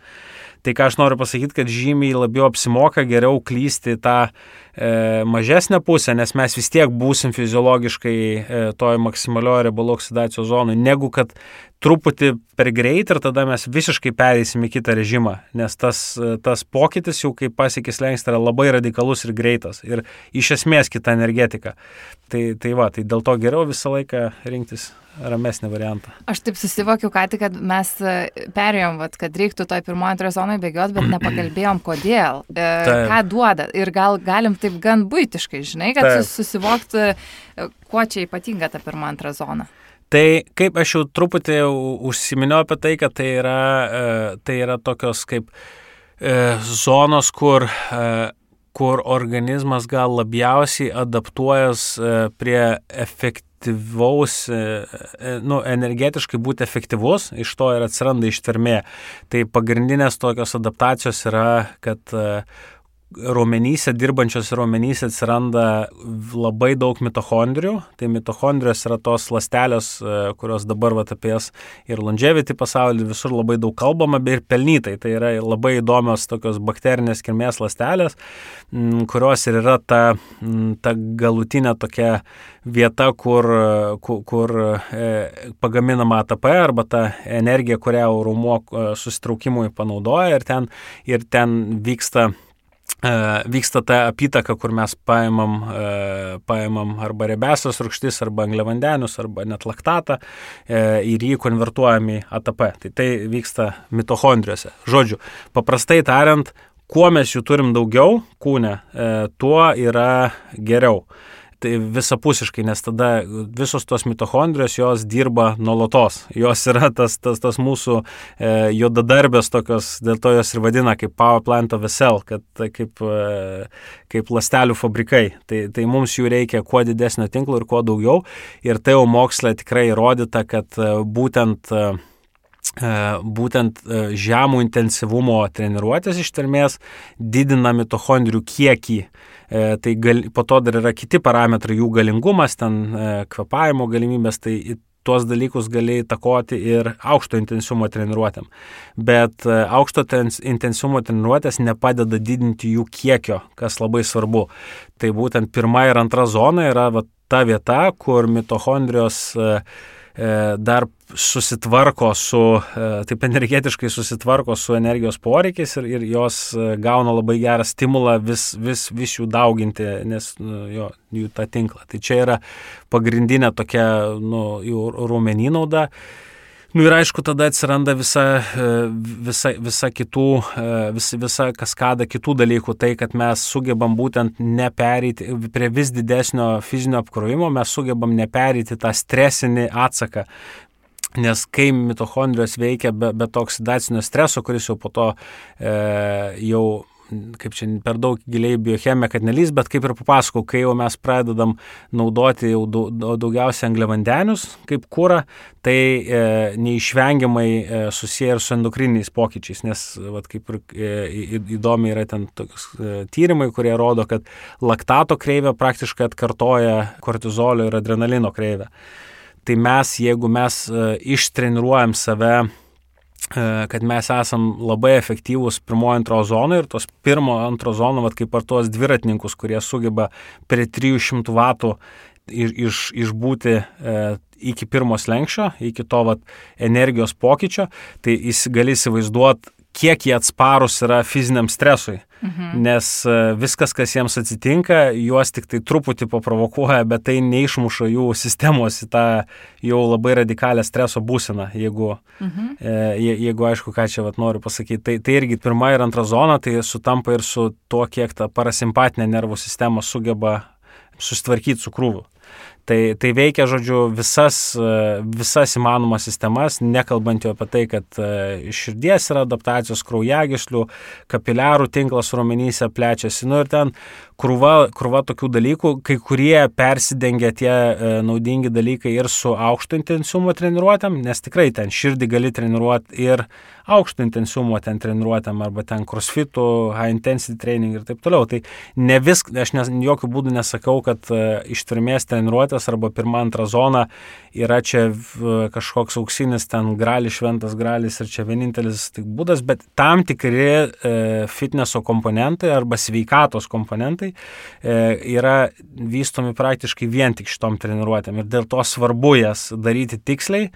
Tai ką aš noriu pasakyti, kad žymiai labiau apsimoka geriau klysti tą e, mažesnę pusę, nes mes vis tiek būsim fiziologiškai e, toj maksimalioje riebalų oksidacijos zonoje, negu kad truputį per greit ir tada mes visiškai pereisim į kitą režimą, nes tas, tas pokytis jau kaip pasiekis lengst yra labai radikalus ir greitas ir iš esmės kita energetika. Tai, tai va, tai dėl to geriau visą laiką rinktis ramesnį variantą. Aš taip susivokiu, ką tik, kad mes e, perėjom, vat, kad reiktų toj pirmojo antrojo zonoje bėgioti, bet nepakalbėjom, kodėl, e, Taip. ką duoda. Ir gal galim taip gan būtiškai, žinai, kad Taip. sus- susivokti, e, kuo čia ypatinga ta pirma antra zona. Tai kaip aš jau truputį užsiminiau apie tai, kad tai yra, e, tai yra tokios kaip e, zonos, kur, e, kur organizmas gal labiausiai adaptuojas prie efektyvaus, nu, energetiškai būti efektyvus, iš to ir atsiranda ištvermė. Tai pagrindinės tokios adaptacijos yra, kad raumenyse, dirbančios raumenyse atsiranda labai daug mitochondrijų. Tai mitochondrijos yra tos lastelės, e, kurios dabar vat, apie jas ir longevity pasaulyje visur labai daug kalbama, bei ir pelnytai. Tai yra labai įdomios tokios bakterinės kilmės lastelės, kurios ir yra ta, ta galutinė tokia vieta, kur, kur, kur e, pagaminama ATP arba ta energija, kurią raumuo e, susitraukimui panaudoja ir ten, ir ten vyksta vyksta ta apytaka, kur mes paimam, paimam arba rebesios rūgštis, arba angliavandenius, arba net laktatą ir jį konvertuojam į ATP. Tai tai vyksta mitochondrijose. Žodžiu, paprastai tariant, kuo mes jų turim daugiau kūne, tuo yra geriau tai visapusiškai, nes tada visos tos mitochondrijos jos dirba nuolatos. Jos yra tas, tas, tas mūsų e, juodadarbės tokios, dėl to jos ir vadina kaip power plant of a cell, kad kaip, e, kaip lastelių fabrikai. Tai, tai mums jų reikia kuo didesnio tinklo ir kuo daugiau. Ir tai jau moksle tikrai įrodyta, kad e, būtent e, e, būtent žemų intensyvumo treniruotės ištvermės didina mitochondrijų kiekį E, tai gal, po to dar yra kiti parametrai, jų galingumas, ten e, kvepavimo galimybės, tai tuos dalykus gali įtakoti ir aukšto intensyvumo treniruotėm. Bet e, aukšto intensyvumo treniruotės nepadeda didinti jų kiekio, kas labai svarbu. Tai būtent pirma ir antra zona yra va, ta vieta, kur mitochondrijos E, dar susitvarko su, e, taip energetiškai susitvarko su energijos poreikiais ir, ir jos e, gauna labai gerą stimulą vis, vis, vis jų dauginti, nes nu, jo, jų tą tinklą. Tai čia yra pagrindinė tokia nu, jų raumenį nauda. Nu ir aišku, tada atsiranda visa, e, visa, visa, kitų, e, vis, visa kaskada kitų dalykų. Tai, kad mes sugebam būtent neperėti prie vis didesnio fizinio apkrovimo, mes sugebam neperėti tą stresinį atsaką. Nes kai mitochondrijos veikia be, be to oksidacinio streso, kuris jau po to e, jau kaip čia per daug giliai biochemija, kad nelys, bet kaip ir papasakau, kai jau mes pradedam naudoti jau daugiausia angliavandenius kaip kūrą, tai e, neišvengiamai e, susiję ir su endokriniais pokyčiais, nes vat, kaip ir e, įdomi yra ten tokius e, tyrimai, kurie rodo, kad laktato kreivė praktiškai atkartoja kortizolio ir adrenalino kreivę. Tai mes, jeigu mes e, ištreniruojam save E, kad mes esam labai efektyvūs pirmojo antro zono ir tos pirmo antro zono, vat, kaip ar tuos dviratininkus, kurie sugeba prie 300 vatų iš, iš, išbūti e, iki pirmo slengščio, iki to vat, energijos pokyčio, tai jis gali įsivaizduoti, kiek jie atsparus yra fiziniam stresui. Mhm. Nes e, viskas, kas jiems atsitinka, juos tik tai truputį paprovokuoja, bet tai neišmuša jų sistemos į tą jau labai radikalią streso būseną, jeigu, mhm. e, jeigu aišku, ką čia vat, noriu pasakyti. Tai, tai irgi pirma ir antra zona, tai sutampa ir su tuo, kiek ta parasimpatinė nervų sistema sugeba susitvarkyti su krūviu. Tai, tai veikia, žodžiu, visas, visas įmanomas sistemas, nekalbant jau apie tai, kad iš širdies yra adaptacijos kraujagyslių, kapiliarų tinklas raumenyse plečiasi. Nu ir ten krūva, krūva tokių dalykų, kai kurie persidengia tie e, naudingi dalykai ir su aukšto intensyvumo treniruotėm, nes tikrai ten širdį gali treniruoti ir aukšto intensyvumo ten treniruotėm arba ten crossfitų, high intensity training ir taip toliau. Tai ne viską, aš nes, jokių būdų nesakau, kad e, ištvermės treniruotės arba pirma, antra zona yra čia kažkoks auksinis ten gralis, šventas gralis ir čia vienintelis tik būdas, bet tam tikri e, fitneso komponentai arba sveikatos komponentai metai e, yra vystomi praktiškai vien tik šitom treniruotėm ir dėl to svarbu jas daryti tiksliai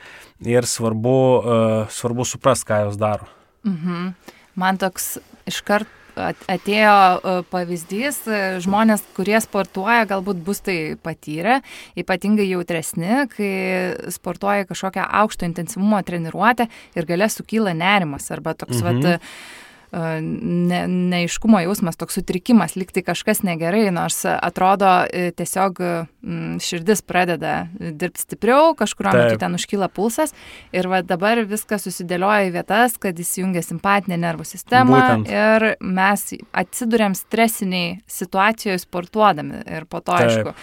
ir svarbu, e, svarbu suprasti, ką jos daro. Mhm. Man toks iškart atėjo e, pavyzdys, žmonės, kurie sportuoja, galbūt bus tai patyrę, ypatingai jautresni, kai sportuoja kažkokią aukšto intensyvumo treniruotę ir gale sukyla nerimas arba toks, mhm. vat, ne, neiškumo jausmas, toks sutrikimas, liktai kažkas negerai, nors atrodo e, tiesiog širdis pradeda dirbti stipriau, kažkurio metu ten užkyla pulsas ir va dabar viskas susidėlioja į vietas, kad įsijungia simpatinė nervų sistema Būtent. ir mes atsidurėm stresiniai situacijoje sportuodami ir po to, Taip. aišku,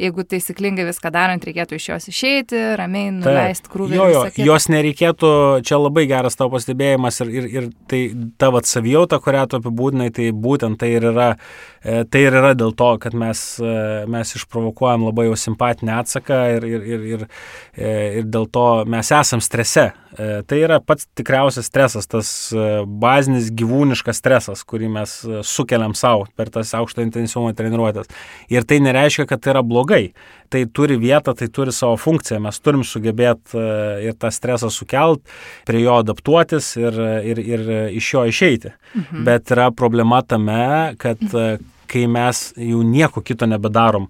jeigu taisyklingai viską darant, reikėtų iš jos išeiti, ramiai nuleisti krūvį. Jo, jo, jos nereikėtų, čia labai geras tavo pastebėjimas ir, ir, ir tai tavo savijauta, kurią tu apibūdinai, tai būtent tai ir yra, e, tai ir yra dėl to, kad mes, e, mes išprovokuojam labai jau simpatinį atsaką ir, ir, ir, ir, e, ir dėl to mes esam strese. Tai yra pats tikriausias stresas, tas bazinis gyvūniškas stresas, kurį mes sukeliam savo per tas aukšto intensyvumo treniruotės. Ir tai nereiškia, kad tai yra blogai blogai. Tai turi vietą, tai turi savo funkciją. Mes turim sugebėti e, ir tą stresą sukelt, prie jo adaptuotis ir, ir, ir iš jo išeiti. Mhm. Bet yra problema tame, kad e, kai mes jau nieko kito nebedarom,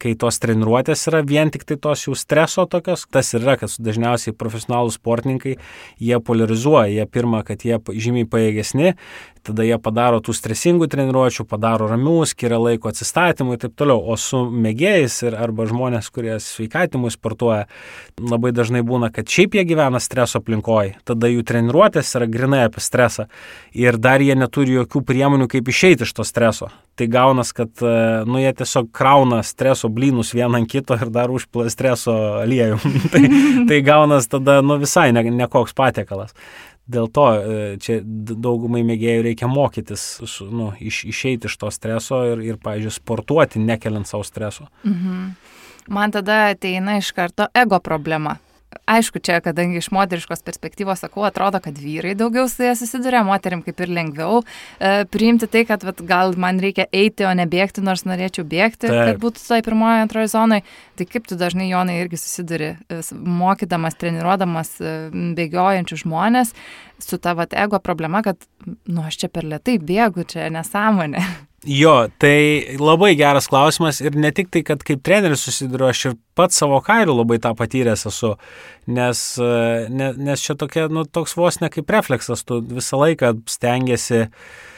kai tos treniruotės yra vien tik tai tos jų streso tokios, tas yra, kad dažniausiai profesionalų sportininkai, jie polarizuoja, jie pirmą, kad jie žymiai pajėgesni, tada jie padaro tų stresingų treniruočių, padaro ramių, skiria laiko atsistatymui ir taip toliau. O su mėgėjais ir arba žmonės, kurie sveikatimui sportuoja, labai dažnai būna, kad šiaip jie gyvena streso aplinkoje, tada jų treniruotės yra grinai apie stresą ir dar jie neturi jokių priemonių, kaip išeiti iš to streso. Tai gaunas, kad nu, jie tiesiog krauna streso blynus vieną ant kito ir dar užpila streso aliejų. tai, tai gaunas tada nu, visai nekoks ne patiekalas. Dėl to e, čia daugumai mėgėjų reikia mokytis, nu, iš, išeiti iš to streso ir, ir pavyzdžiui, sportuoti, nekeliant savo streso. Mhm. Man tada ateina iš karto ego problema aišku, čia, kadangi iš moteriškos perspektyvos sakau, atrodo, kad vyrai daugiau su jie susiduria, moterim kaip ir lengviau e, priimti tai, kad vat, gal man reikia eiti, o ne bėgti, nors norėčiau bėgti, Taip. kad būtų toj pirmoje, antroje zonoje. Tai kaip tu dažnai, Jonai, irgi susiduri, e, mokydamas, treniruodamas e, bėgiojančių žmonės su ta vat, ego problema, kad, nu, aš čia per lietai bėgu, čia nesąmonė. Jo, tai labai geras klausimas ir ne tik tai, kad kaip treneris susiduriu, aš ir pats savo kailiu labai tą patyręs esu, nes, ne, nes čia tokia, nu, toks vos ne kaip refleksas, tu visą laiką stengiasi uh, E,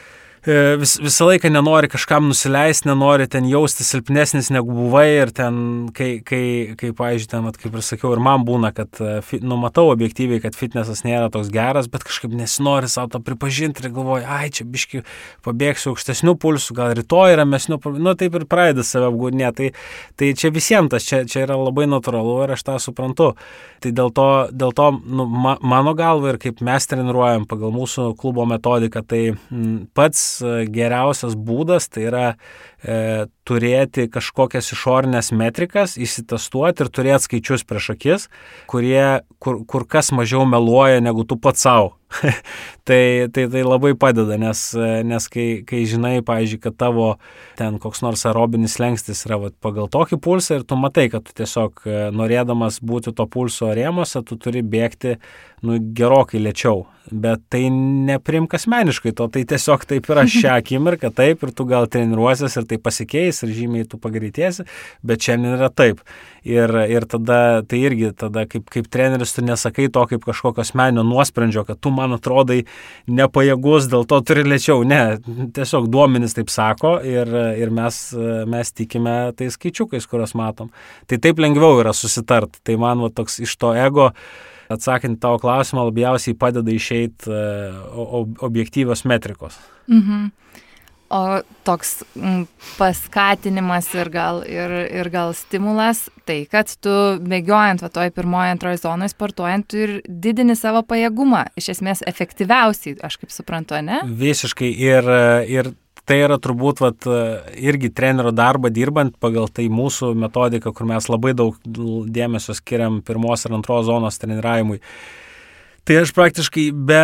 vis, visą laiką nenori kažkam nusileisti, nenori ten jausti silpnesnis negu buvai ir ten, kai, kai, kai pavyzdžiui, ten, at, kaip ir sakiau, ir man būna, kad, e, nu, matau objektyviai, kad fitnesas nėra toks geras, bet kažkaip nesinori savo to pripažinti ir galvoju, ai, čia biški pabėgsiu aukštesnių pulsų, gal rytoj ramesnių, nu, taip ir pradeda save apgūdinė. Tai, tai čia visiems tas, čia, čia yra labai natūralu ir aš tą suprantu. Tai dėl to, dėl to nu, ma, mano galva ir kaip mes treniruojam pagal mūsų klubo metodiką, tai m, pats geriausias būdas tai yra e, turėti kažkokias išorinės metrikas, įsitestuoti ir turėti skaičius prieš akis, kurie kur, kur kas mažiau meluoja negu tu pats savo. tai, tai, tai labai padeda, nes, nes kai, kai žinai, pavyzdžiui, kad tavo ten koks nors aerobinis lengstis yra vat, pagal tokį pulsą ir tu matai, kad tu tiesiog e, norėdamas būti to pulso rėmose, tu turi bėgti nu, gerokai lėčiau. Bet tai neprimk asmeniškai to, tai tiesiog taip yra šią akimirką, taip ir tu gal treniruosies ir tai pasikeis ir žymiai tu pagreitėsi, bet šiandien yra taip. Ir, ir tada tai irgi, tada kaip, kaip treneris tu nesakai to kaip kažkokio asmenio nuosprendžio, kad tu man atrodai nepajėgus, dėl to turi lėčiau. Ne, tiesiog duomenys taip sako ir, ir mes, mes tikime tais skaičiukais, kuriuos matom. Tai taip lengviau yra susitart. Tai man va, toks iš to ego atsakant tavo klausimą, labiausiai padeda išeiti objektyvios metrikos. Mhm o toks m, mm, paskatinimas ir gal, ir, ir gal stimulas, tai kad tu bėgiojant va toj pirmoje, antroje zonoje sportuojant, tu ir didini savo pajėgumą, iš esmės efektyviausiai, aš kaip suprantu, ne? Visiškai ir, ir tai yra turbūt vat, irgi trenerio darbą dirbant pagal tai mūsų metodiką, kur mes labai daug dėmesio skiriam pirmos ir antros zonos treniravimui. Tai aš praktiškai be,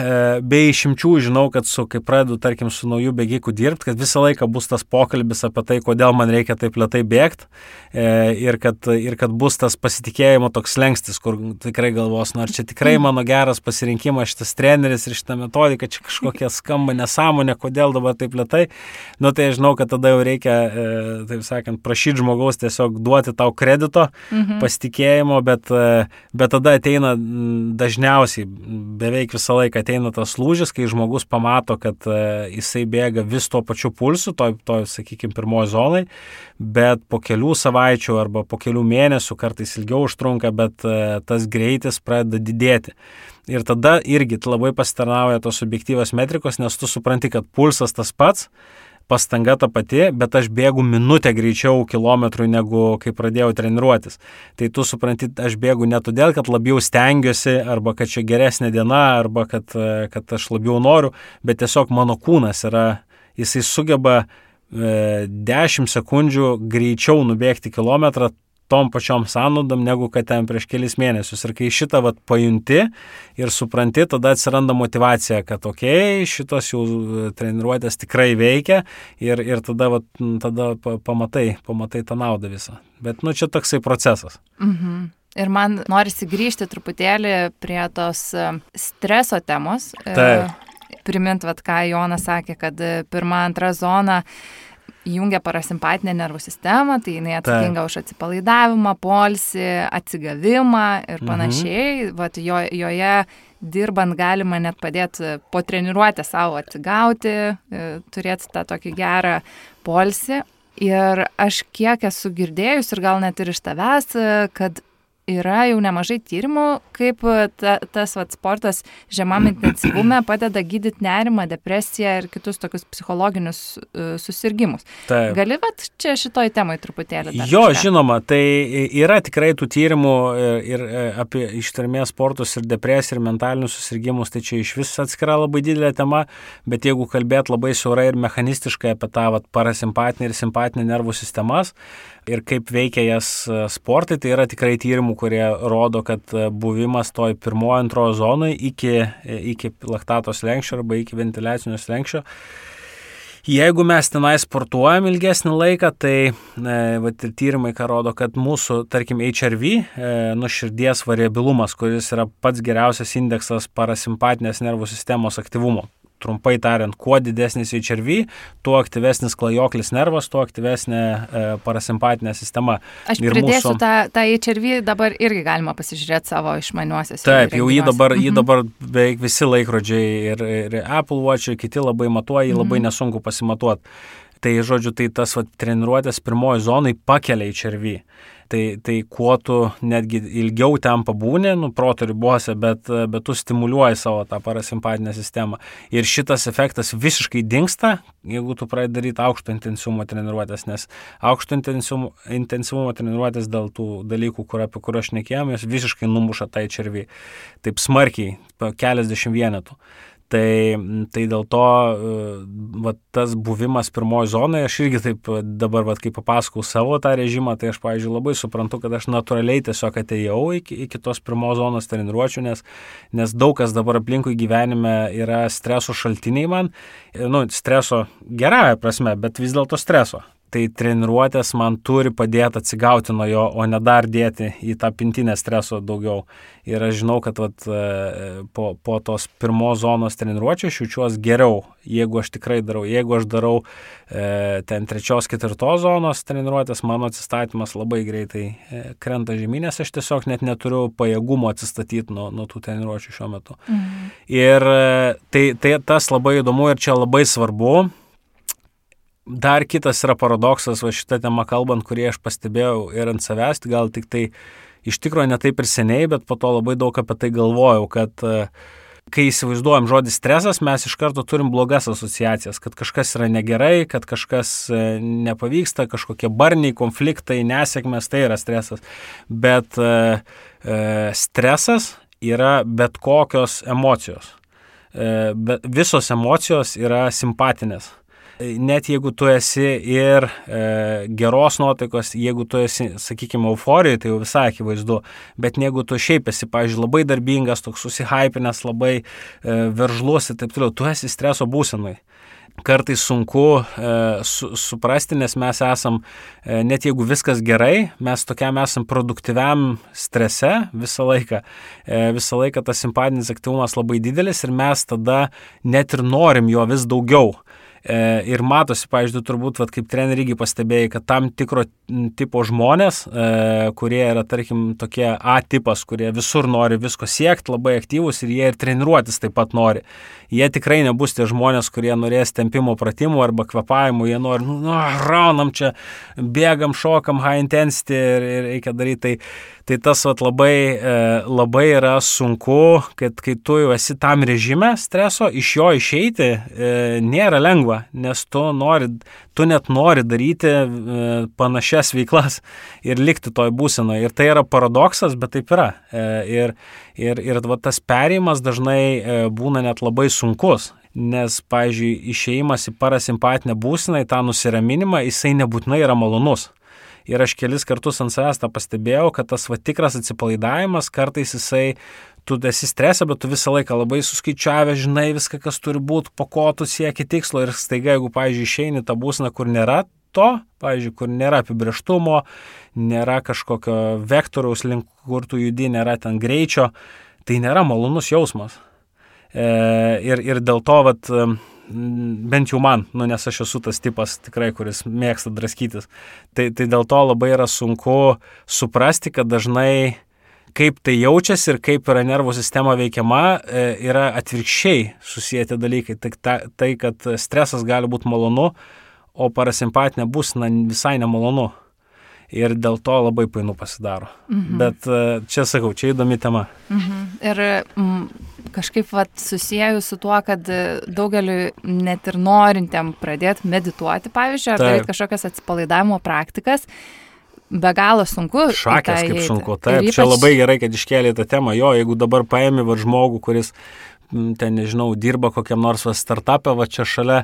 e, be išimčių žinau, kad su, kai pradedu, tarkim, su naujų bėgikų dirbti, kad visą laiką bus tas pokalbis apie tai, kodėl man reikia taip lietai bėgti e, ir kad, ir kad bus tas pasitikėjimo toks lengstis, kur tikrai galvos, nu ar čia tikrai mano geras pasirinkimas šitas treneris ir šitą metodiką, čia kažkokia skamba nesąmonė, kodėl dabar taip lietai. Nu tai žinau, kad tada jau reikia, e, taip sakant, prašyti žmogaus tiesiog duoti tau kredito, mhm. pasitikėjimo, bet, bet tada ateina dažniausiai dažniausiai beveik visą laiką ateina tas lūžis, kai žmogus pamato, kad uh, jisai bėga vis tuo pačiu pulsu, to, to sakykime, pirmoji zonai, bet po kelių savaičių arba po kelių mėnesių, kartais ilgiau užtrunka, bet uh, tas greitis pradeda didėti. Ir tada irgi labai pasitarnauja tos objektyvios metrikos, nes tu supranti, kad pulsas tas pats, pastanga ta pati, bet aš bėgu minutę greičiau kilometrų negu kai pradėjau treniruotis. Tai tu supranti, aš bėgu ne todėl, kad labiau stengiuosi, arba kad čia geresnė diena, arba kad, kad aš labiau noriu, bet tiesiog mano kūnas yra, jisai sugeba e, 10 sekundžių greičiau nubėgti kilometrą tom pačiom sąnaudom, negu kad ten prieš kelis mėnesius. Ir kai šitą vat, pajunti ir supranti, tada atsiranda motivacija, kad okei, okay, šitos jau treniruotės tikrai veikia ir, ir tada, vat, tada pamatai, pamatai tą naudą visą. Bet, nu, čia toksai procesas. Mhm. Ir man norisi grįžti truputėlį prie tos e, streso temos. E, Taip. Primint, vat, ką Jonas sakė, kad e, pirma, antra zona įjungia parasimpatinę nervų sistemą, tai jinai atsakinga Taip. už atsipalaidavimą, polsį, atsigavimą ir mhm. panašiai. Mhm. Vat jo, joje dirbant galima net padėti po treniruotę savo atsigauti, turėti tą tokį gerą polsį. Ir aš kiek esu girdėjus ir gal net ir iš tavęs, kad yra jau nemažai tyrimų, kaip e, ta, tas vat, sportas žemam intensyvume padeda gydyti nerimą, depresiją ir kitus tokius psichologinius uh, susirgymus. Taip. Gali vat, čia šitoj temai truputėlį. Jo, kažką? žinoma, tai yra tikrai tų tyrimų ir, ir e, apie ištvermės sportus ir depresiją ir mentalinius susirgymus, tai čia iš vis atskira labai didelė tema, bet jeigu kalbėt labai siaurai ir mechanistiškai apie tą vat, parasimpatinę ir simpatinę nervų sistemas, ir kaip veikia jas e, sportai, tai yra tikrai tyrimų, kurie rodo, kad e, buvimas toj pirmojo, antrojo zonoje iki, e, iki laktatos lenkščio arba iki ventiliacinio lenkščio. Jeigu mes tenai sportuojam ilgesnį laiką, tai e, vat, ir tyrimai, ką rodo, kad mūsų, tarkim, HRV, e, nuširdies variabilumas, kuris yra pats geriausias indeksas parasimpatinės nervų sistemos aktyvumo trumpai tariant, kuo didesnis HRV, tuo aktyvesnis klajoklis nervas, tuo aktyvesnė e, parasimpatinė sistema. Aš ir pridėsiu mūsų... tą, tą HRV, dabar irgi galima pasižiūrėti savo išmaniuosius. Taip, jau jį dabar, mhm. jį dabar beveik visi laikrodžiai ir, ir Apple Watch ir kiti labai matuoja, jį mhm. labai nesunku pasimatuoti. Tai žodžiu, tai tas va, treniruotės pirmoji zonai pakelia HRV tai, tai kuo tu netgi ilgiau ten pabūni, nu, proto ribose, bet, bet tu stimuliuoji savo tą parasimpatinę sistemą. Ir šitas efektas visiškai dinksta, jeigu tu pradedi daryti aukšto intensyvumo treniruotės, nes aukšto intensyvumo, intensyvumo treniruotės dėl tų dalykų, kur, apie kuriuos aš nekėjom, jos visiškai numuša tai červį. Taip smarkiai, keliasdešimt vienetų. Tai, tai dėl to va, tas buvimas pirmoji zonoje, aš irgi taip dabar, va, kai papasakau savo tą režimą, tai aš, pavyzdžiui, labai suprantu, kad aš natūraliai tiesiog atėjau iki, iki tos pirmos zonos treniruočių, nes, nes daug kas dabar aplinkui gyvenime yra streso šaltiniai man, nu, streso gerąją prasme, bet vis dėlto streso tai treniruotės man turi padėti atsigauti nuo jo, o ne dar dėti į tą pintinę streso daugiau. Ir aš žinau, kad vat, e, po, po tos pirmos zonos treniruotčių aš jaučiuosi geriau, jeigu aš tikrai darau. Jeigu aš darau e, ten trečios, ketvirtos zonos treniruotės, mano atsistatymas labai greitai e, krenta žemynės, aš tiesiog net neturiu pajėgumo atsistatyti nuo, nuo tų treniruotčių šiuo metu. Mhm. Ir e, tai, tai tas labai įdomu ir čia labai svarbu dar kitas yra paradoksas, va šitą temą kalbant, kurį aš pastebėjau ir ant savęs, gal tik tai iš tikrųjų ne taip ir seniai, bet po to labai daug apie tai galvojau, kad e, kai įsivaizduojam žodį stresas, mes iš karto turim blogas asociacijas, kad kažkas yra negerai, kad kažkas e, nepavyksta, kažkokie barniai, konfliktai, nesėkmės, tai yra stresas. Bet e, stresas yra bet kokios emocijos. Bet visos emocijos yra simpatinės net jeigu tu esi ir e, geros nuotaikos, jeigu tu esi, sakykime, euforijoje, tai jau visai akivaizdu, bet jeigu tu šiaip esi, pažiūrėjau, labai darbingas, toks susihypinęs, labai e, veržlus ir taip toliau, tu esi streso būsenai kartais sunku e, su, suprasti, nes mes esam, e, net jeigu viskas gerai, mes tokiam esam produktyviam strese visą laiką. E, visą laiką tas simpatinis aktyvumas labai didelis ir mes tada net ir norim jo vis daugiau. E, ir matosi, pavyzdžiui, turbūt, vat, kaip treneriai pastebėjai, kad tam tikro tipo žmonės, e, kurie yra, tarkim, tokie A tipas, kurie visur nori visko siekti, labai aktyvus ir jie ir treniruotis taip pat nori. Jie tikrai nebus tie žmonės, kurie norės tempimo pratimų arba kvepavimų, jie nori, nu, nu raunam čia, bėgam, šokam, high intensity ir, ir reikia daryti tai. Tai tas vat, labai, e, labai yra sunku, kad kai tu jau esi tam režime streso, iš jo išeiti e, nėra lengva, nes tu, nori, tu net nori daryti e, panašias veiklas ir likti toj būsenoje. Ir tai yra paradoksas, bet taip yra. Ir, ir, ir va, tas perėjimas dažnai būna net labai sunkus. Nes, pavyzdžiui, išėjimas į parasimpatinę būseną, į tą nusiraminimą, jisai nebūtinai yra malonus Ir aš kelis kartus ant savęs tą pastebėjau, kad tas va tikras atsipalaidavimas kartais jisai tu esi stresą, bet tu visą laiką labai suskaičiavę, žinai viską, kas turi būti, po ko tu sieki tikslo ir staiga, jeigu, pavyzdžiui, išeini tą būsną, kur nėra to, pavyzdžiui, kur nėra apibrieštumo, nėra kažkokio vektoriaus link, kur tu judi, nėra ten greičio, tai nėra malonus jausmas. E, ir, ir dėl to, vat, bent jau man, nu, nes aš esu tas tipas tikrai, kuris mėgsta draskytis, tai, tai dėl to labai yra sunku suprasti, kad dažnai kaip tai jaučiasi ir kaip yra nervų sistema veikiama, e, yra atvirkščiai susijęti dalykai. Tai, ta, tai kad stresas gali būti malonu, o parasimpatinė bus na, visai nemalonu. Ir dėl to labai painu pasidaro. Mhm. Bet e, čia sakau, čia įdomi tema. Mhm. Ir m, kažkaip vat, susijęju su tuo, kad daugeliu net ir norintiem pradėti medituoti, pavyzdžiui, ar daryti kažkokias atsipalaidavimo praktikas, be galo sunku. Šakės kaip sunku, taip. Ypač... Čia labai gerai, kad iškėlė tą temą. Jo, jeigu dabar paėmė va žmogų, kuris, ten nežinau, dirba kokiam nors startupė, va čia šalia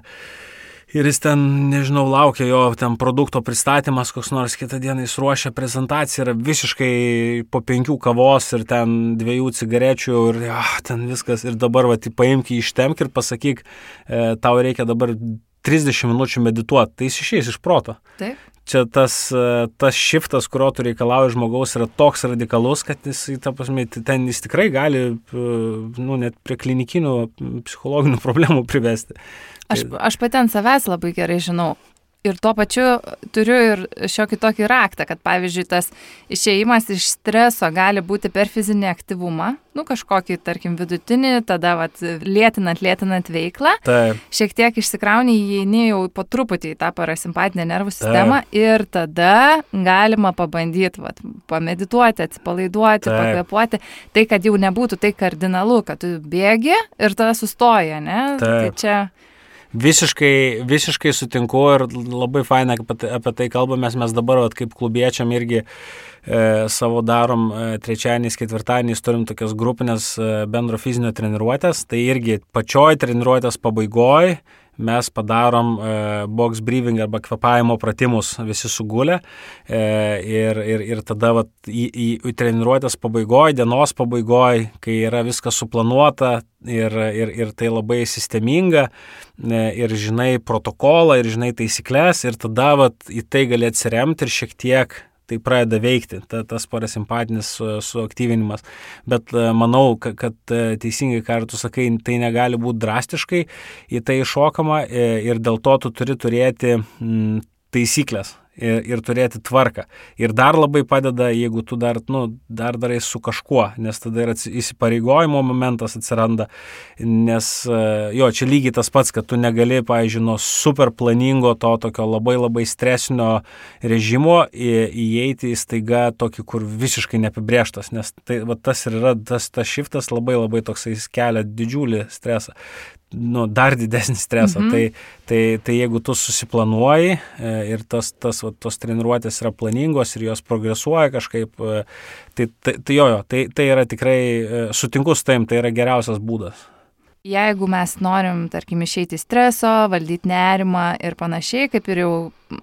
ir jis ten, nežinau, laukia jo ten produkto pristatymas, koks nors kitą dieną jis ruošia prezentaciją, yra visiškai po penkių kavos ir ten dviejų cigarečių ir ja, ten viskas ir dabar, va, tai paimk jį ištemk ir pasakyk, e, tau reikia dabar 30 minučių medituoti, tai jis išeis iš proto. Taip. Čia tas, e, tas šiftas, kurio tu reikalauji žmogaus, yra toks radikalus, kad jis, ta prasme, ten jis tikrai gali, e, nu, net prie klinikinių psichologinių problemų privesti. Aš, aš pati ant savęs labai gerai žinau. Ir tuo pačiu turiu ir šiokį tokį raktą, kad pavyzdžiui tas išėjimas iš streso gali būti per fizinį aktyvumą, nu kažkokį, tarkim, vidutinį, tada vat, lėtinant, lėtinant veiklą, Taip. šiek tiek išsikrauni, įeini jau po truputį į tą parasimpatinę nervų sistemą Taip. ir tada galima pabandyti vat, pamedituoti, atsipalaiduoti, Taip. pakvepuoti, tai kad jau nebūtų tai kardinalu, kad tu bėgi ir tada sustoja, ne? Taip. Tai čia Visiškai, visiškai sutinku ir labai faina, apie tai kalbamės. Mes dabar, vat, kaip klubiečiam, irgi e, savo darom e, trečiadieniais, ketvirtadieniais turim tokias grupinės e, bendro fizinio treniruotės. Tai irgi pačioj treniruotės pabaigoje mes padarom e, box breathing arba kvepavimo pratimus visi sugulę e, ir, ir, ir tada vat, į, į, į treniruotės pabaigoje, dienos pabaigoje, kai yra viskas suplanuota ir, ir, ir tai labai sisteminga e, ir žinai protokolą ir žinai taisyklės ir tada vat, į tai gali atsiremti ir šiek tiek tai pradeda veikti, ta, tas parasimpatinis su, suaktyvinimas. Bet e, manau, kad, kad e, teisingai, ką tu sakai, tai negali būti drastiškai į tai iššokama e, ir dėl to tu turi turėti m, taisyklės ir, ir turėti tvarką. Ir dar labai padeda, jeigu tu dar, nu, dar darai su kažkuo, nes tada ir įsipareigojimo momentas atsiranda, nes e, jo, čia lygiai tas pats, kad tu negali, pavyzdžiui, nuo super planingo to tokio labai labai stresinio režimo į, įeiti į staiga tokį, kur visiškai neapibrieštas, nes tai, va, tas ir yra, tas, tas šiftas labai labai toksai kelia didžiulį stresą nu, dar didesnį stresą. Mhm. Tai, tai, tai jeigu tu susiplanuoji e, ir tas, tas, va, tos treniruotės yra planingos ir jos progresuoja kažkaip, e, tai, tai, tai jo, jo, tai, tai yra tikrai e, sutinku su taim, tai yra geriausias būdas. Jeigu mes norim, tarkim, išeiti streso, valdyti nerimą ir panašiai, kaip ir jau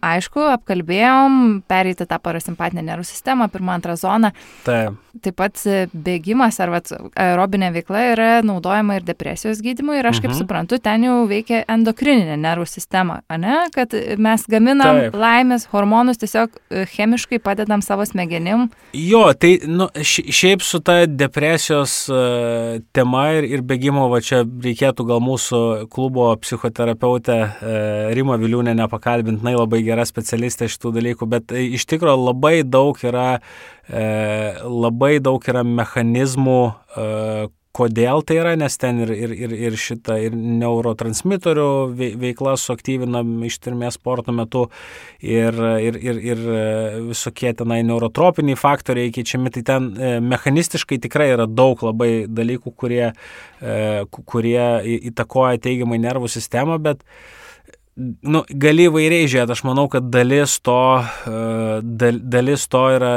aišku, apkalbėjom, pereiti tą parasimpatinę nervų sistemą, pirmą, antrą zoną. Taip. Taip pat bėgimas ar vat, aerobinė veikla yra naudojama ir depresijos gydymui ir aš kaip mhm. suprantu, ten jau veikia endokrininė nervų sistema, ne? kad mes gaminam Taip. laimės hormonus, tiesiog e, chemiškai padedam savo smegenim. Jo, tai nu, šiaip su ta depresijos tema ir, ir bėgimo, va čia reikėtų gal mūsų klubo psichoterapeutę Rima Viliūnė nepakalbinti, na labai labai gera specialistė šitų dalykų, bet e, iš tikrųjų labai daug yra, e, labai daug yra mechanizmų, e, kodėl tai yra, nes ten ir, ir, ir, ir šitą, ir neurotransmitorių veikla suaktyvina ištirmės sporto metu, ir, ir, ir, ir visokie tenai neurotropiniai faktoriai keičiami, tai ten mechanistiškai tikrai yra daug labai dalykų, kurie, kurie įtakoja teigiamai nervų sistemą, bet nu, gali įvairiai žiūrėti, aš manau, kad dalis to, e, dal, dalis to yra,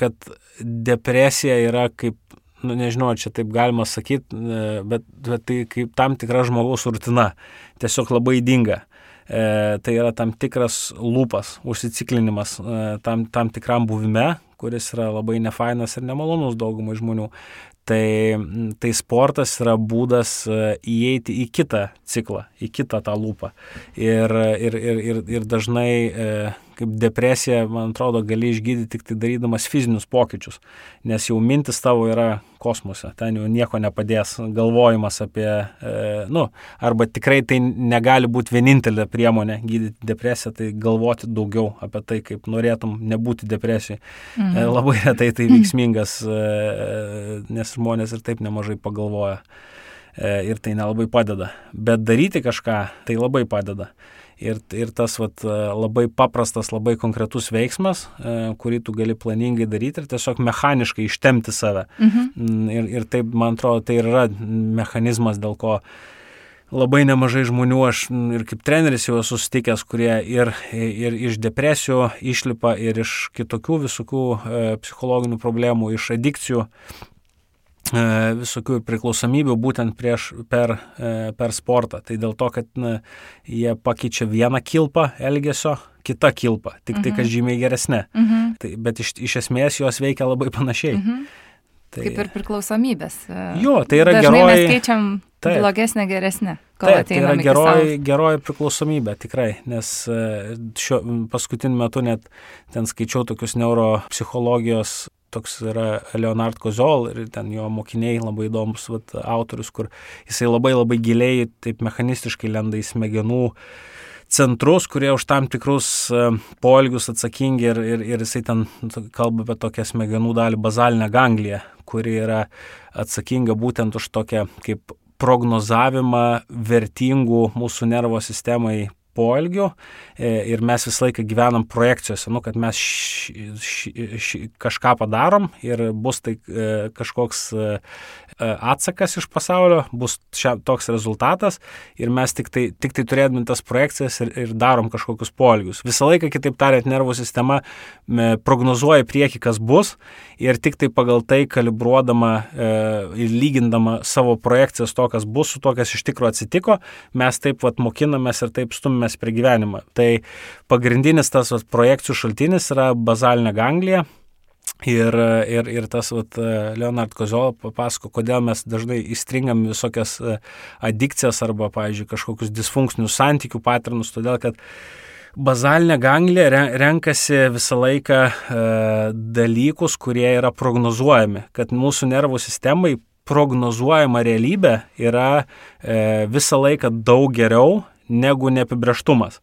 kad depresija yra kaip, nu, nežinau, čia taip galima sakyti, e, bet, bet tai kaip tam tikra žmogaus rutina, tiesiog labai dinga. e, tai yra tam tikras lūpas, užsiciklinimas e, tam, tam tikram buvime, kuris yra labai nefainas ir nemalonus daugumai žmonių. Tai, tai sportas yra būdas e, įeiti į kitą ciklą, į kitą tą lūpą. Ir, ir, ir, ir, ir dažnai e, kaip depresija, man atrodo, gali išgydyti tik tai darydamas fizinius pokyčius, nes jau mintis tavo yra kosmose, ten jau nieko nepadės, galvojimas apie, e, nu, arba tikrai tai negali būti vienintelė priemonė gydyti depresiją, tai galvoti daugiau apie tai, kaip norėtum nebūti depresijai. Mhm. E, labai retai tai veiksmingas, e, nes žmonės ir taip nemažai pagalvoja e, ir tai nelabai padeda. Bet daryti kažką tai labai padeda. Ir, ir tas vat, labai paprastas, labai konkretus veiksmas, e, kurį tu gali planingai daryti ir tiesiog mechaniškai ištemti save. Mhm. Mm, ir, ir taip, man atrodo, tai yra mechanizmas, dėl ko labai nemažai žmonių, aš ir kaip treneris jau esu sutikęs, kurie ir, ir iš depresijų išlipa, ir iš kitokių visokių e, psichologinių problemų, iš adikcijų, E, visokių priklausomybių būtent prieš, per, e, per sportą. Tai dėl to, kad na, jie pakeičia vieną kilpą elgesio, kita kilpa, tik tai, kas mhm. žymiai geresnė. Mhm. Tai, bet iš, iš esmės jos veikia labai panašiai. Mhm. Tai, Kaip ir priklausomybės. E, jo, tai yra Dažnai geroji. Mes keičiam taip, blogesnę geresnę. Taip, tai yra geroji, geroji priklausomybė, tikrai, nes šio paskutiniu metu net ten skaičiau tokius neuropsichologijos toks yra Leonard Kozol ir ten jo mokiniai labai įdomus vat, autorius, kur jisai labai labai giliai, taip mechanistiškai lenda į smegenų centrus, kurie už tam tikrus e, poelgius atsakingi ir, ir, ir jisai ten kalba apie tokią smegenų dalį bazalinę gangliją, kuri yra atsakinga būtent už tokią kaip prognozavimą vertingų mūsų nervo sistemai poelgių e, ir mes visą laiką gyvenam projekcijose, nu, kad mes š, š, š, kažką padarom ir bus tai e, kažkoks e, atsakas iš pasaulio, bus šia, toks rezultatas ir mes tik tai, tik tai turėdami tas projekcijas ir, ir darom kažkokius poelgius. Visą laiką, kitaip tariant, nervų sistema prognozuoja prieki, kas bus ir tik tai pagal tai kalibruodama ir lygindama savo projekcijas to, kas bus, su to, kas iš tikrųjų atsitiko, mes taip vat mokinamės ir taip stumimės prie gyvenimą. Tai pagrindinis tas vat, projekcijų šaltinis yra bazalinė ganglija. Ir, ir, ir tas vat, Leonard Kozolo papasako, kodėl mes dažnai įstringam visokias e, adikcijas arba, pavyzdžiui, kažkokius disfunkcinius santykių paternus, todėl kad bazalinė ganglė renkasi visą laiką e, dalykus, kurie yra prognozuojami, kad mūsų nervų sistemai prognozuojama realybė yra e, visą laiką daug geriau negu neapibrieštumas.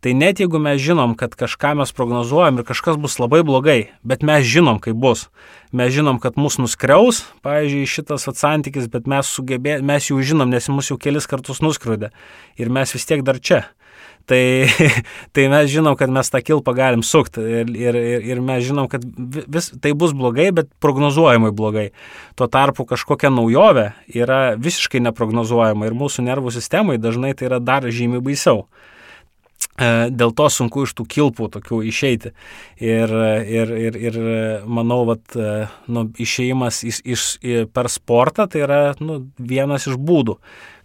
Tai net jeigu mes žinom, kad kažką mes prognozuojam ir kažkas bus labai blogai, bet mes žinom, kaip bus. Mes žinom, kad mus nuskriaus, pavyzdžiui, šitas atsantykis, bet mes, sugebė, mes jau žinom, nes mus jau kelis kartus nuskriaudė. Ir mes vis tiek dar čia. Tai, tai mes žinom, kad mes tą kilpą galim sukti ir, ir, ir mes žinom, kad vis, tai bus blogai, bet prognozuojamai blogai. Tuo tarpu kažkokia naujovė yra visiškai neprognozuojama ir mūsų nervų sistemai dažnai tai yra dar žymiai baisiau. E, dėl to sunku iš tų kilpų tokių išeiti. Ir, ir, ir, ir manau, kad e, nu, išėjimas iš, iš, per sportą tai yra nu, vienas iš būdų,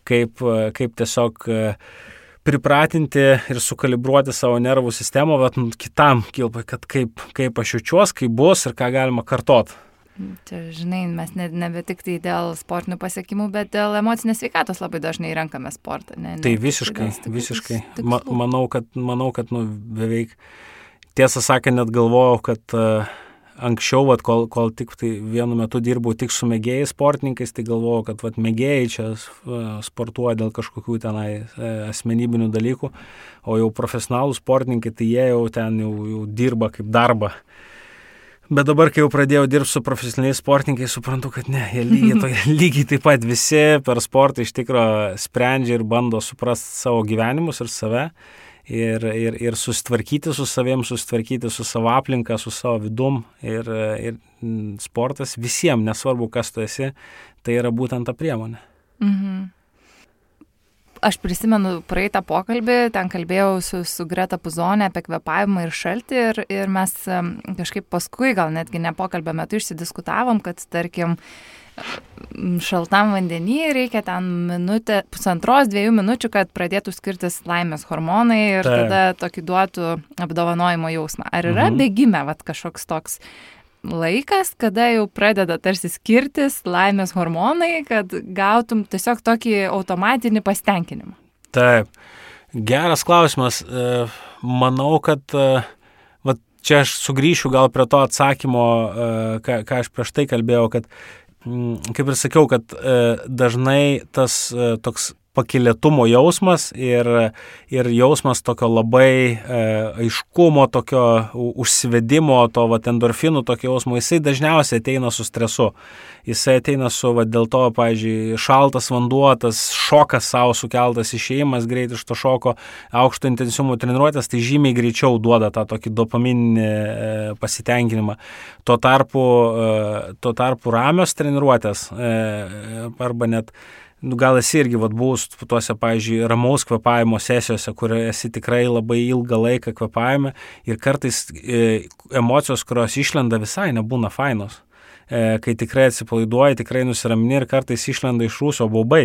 kaip, kaip tiesiog e, pripratinti ir sukalibruoti savo nervų sistemą vat, kitam kilpai, kad kaip, kaip aš jaučiuos, kaip bus ir ką galima kartot. Čia, žinai, mes ne, nebe tik tai dėl sportinių pasiekimų, bet dėl emocinės sveikatos labai dažnai renkame sportą. Ne, ne, tai visiškai, tai visiškai. Ma, manau, kad, manau, kad nu, beveik, tiesą sakant, net galvojau, kad uh, anksčiau, vat, kol, kol tik tai vienu metu dirbau tik su mėgėjais sportininkais, tai galvojau, kad vat, mėgėjai čia sportuoja dėl kažkokių tenai uh, asmenybinių dalykų, o jau profesionalų sportininkai, tai jie jau ten jau, jau dirba kaip darbą. Bet dabar, kai jau pradėjau dirbti su profesionaliais sportininkais, suprantu, kad ne, jie lygiai, to, lygiai taip pat visi per sportą iš tikrųjų sprendžia ir bando suprasti savo gyvenimus ir save. Ir, ir, ir susitvarkyti su savim, susitvarkyti su savo aplinka, su savo vidum. Ir, ir sportas visiems, nesvarbu, kas tu esi, tai yra būtent ta priemonė. Mhm. Aš prisimenu praeitą pokalbį, ten kalbėjau su, su Greta Puzonė apie kvepavimą ir šaltį ir, ir mes kažkaip paskui gal netgi ne pokalbio metu išsidiskutavom, kad tarkim šaltam vandenį reikia ten minutę, pusantros, dviejų minučių, kad pradėtų skirtis laimės hormonai ir Taip. tada tokį duotų apdovanojimo jausmą. Ar yra Mhm. bėgime vat, kažkoks toks laikas, kada jau pradeda tarsi skirtis laimės hormonai, kad gautum tiesiog tokį automatinį pasitenkinimą? Taip, geras klausimas. E, Manau, kad e, vat, čia aš sugrįšiu gal prie to atsakymo, e, ką, ką aš prieš tai kalbėjau, kad, mm, kaip ir sakiau, kad e, dažnai tas e, toks pakilėtumo jausmas ir, ir jausmas tokio labai e, aiškumo, tokio užsivedimo, to vat, endorfinų tokio jausmo, jisai dažniausiai ateina su stresu. Jisai ateina su, va, dėl to, pavyzdžiui, šaltas vanduo, tas šokas savo sukeltas išėjimas greit iš to šoko, aukšto intensyvumo treniruotės, tai žymiai greičiau duoda tą tokį dopamininį e, pasitenkinimą. Tuo tarpu, e, tuo tarpu ramios treniruotės e, arba net Nu, gal esi irgi vat, buvus tuose, pavyzdžiui, ramaus kvepavimo sesijose, kur esi tikrai labai ilgą laiką kvepavime ir kartais e, emocijos, kurios išlenda visai nebūna fainos. E, kai tikrai atsipalaiduoji, tikrai nusiramini ir kartais išlenda iš rūsio baubai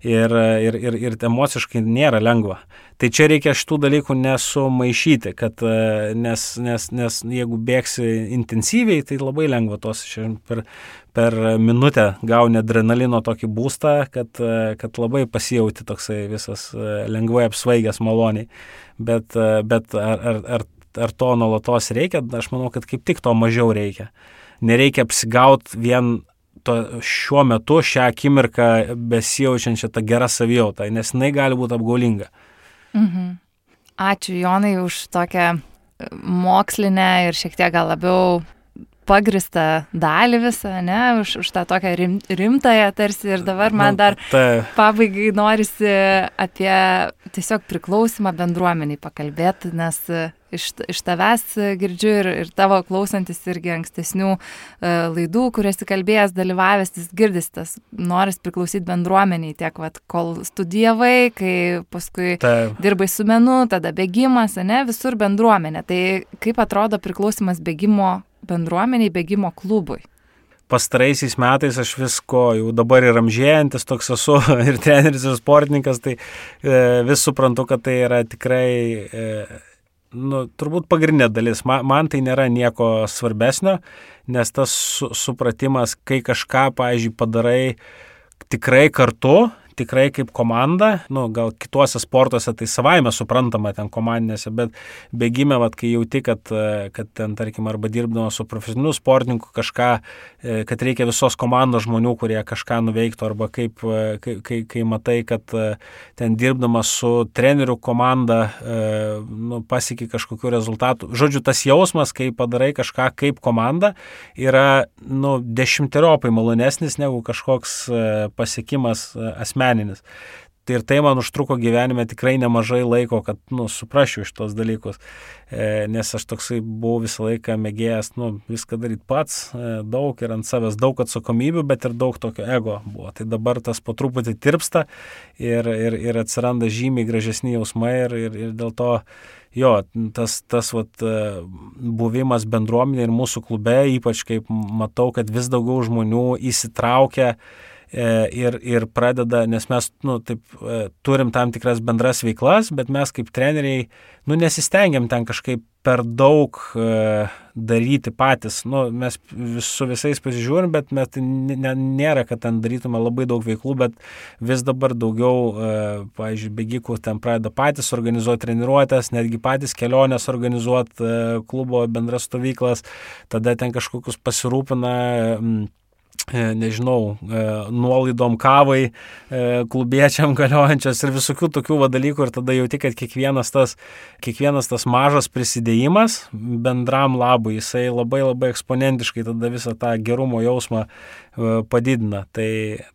ir, ir, ir, ir emociškai nėra lengva. Tai čia reikia šitų dalykų nesumaišyti, kad, e, nes, nes, nes jeigu bėgsi intensyviai, tai labai lengva tos per, per minutę gauni adrenalino tokį būstą, kad, e, kad labai pasijauti toksai visas lengvai apsvaigęs maloniai. Bet, bet ar, ar, ar, ar to nuolatos reikia, aš manau, kad kaip tik to mažiau reikia. Nereikia apsigauti vien to, šiuo metu, šią akimirką besijaučiančią tą gerą savijautą, nes jinai gali būti apgaulinga. Mhm. Ačiū Jonai už tokią mokslinę ir šiek tiek gal labiau pagristą dalį visą, ne, už, už tą tokią rim, rimtąją tarsi. Ir dabar man dar Ta, pabaigai norisi apie tiesiog priklausimą bendruomeniai pakalbėti, nes e, iš, iš tavęs girdžiu ir, ir tavo klausantis irgi ankstesnių e, laidų, kurias įkalbėjęs, dalyvavęs, jis girdis tas noras priklausyti bendruomeniai, tiek vat, kol studijavai, kai paskui ta, dirbai su menu, tada bėgimas, ne, visur bendruomenė. Tai kaip atrodo priklausimas bėgimo bendruomeniai, bėgimo klubui? pastaraisiais metais aš visko jau dabar ir amžėjantis toks esu ir treneris ir sportininkas, tai e, vis suprantu, kad tai yra tikrai, e, nu, turbūt pagrindinė dalis. Man, man tai nėra nieko svarbesnio, nes tas su, supratimas, kai kažką, pavyzdžiui, padarai tikrai kartu, tikrai kaip komanda, nu, gal kituose sportuose tai savaime suprantama ten komandinėse, bet bėgime, vat, kai jauti, kad, kad ten, tarkim, arba dirbdama su profesionaliu sportininku kažką, e, kad reikia visos komandos žmonių, kurie kažką nuveiktų, arba kaip, e, kai, kai, kai matai, kad e, ten dirbdama su trenerių komanda nu, pasieki kažkokiu rezultatu. Žodžiu, tas jausmas, kai padarai kažką kaip komanda, yra nu, dešimteriopai malonesnis negu kažkoks pasiekimas e, asmeninis. Tai ir tai man užtruko gyvenime tikrai nemažai laiko, kad nu, suprasčiau iš tos dalykus, e, nes aš toksai buvau visą laiką mėgėjęs nu, viską daryti pats, e, daug ir ant savęs daug atsakomybių, bet ir daug tokio ego buvo. Tai dabar tas po truputį tirpsta ir, ir, ir atsiranda žymiai gražesni jausmai ir, ir, ir dėl to jo, tas, tas vat, e, buvimas bendruomenė ir mūsų klube, ypač kaip matau, kad vis daugiau žmonių įsitraukia ir, ir pradeda, nes mes nu, taip, e, turim tam tikras bendras veiklas, bet mes kaip treneriai nu, nesistengiam ten kažkaip per daug e, daryti patys. Nu, mes su visais pasižiūrim, bet mes, tai nėra, kad ten darytume labai daug veiklų, bet vis dabar daugiau, e, pavyzdžiui, bėgikų ten pradeda patys organizuoti treniruotės, netgi patys kelionės organizuoti, e, klubo bendras stovyklas, tada ten kažkokius pasirūpina. E, nežinau, e, nuolaidom kavai, e, klubiečiam galiojančios ir visokių tokių dalykų ir tada jauti, kad kiekvienas tas, kiekvienas tas mažas prisidėjimas bendram labui, jisai labai labai eksponentiškai tada visą tą gerumo jausmą padidina. Tai,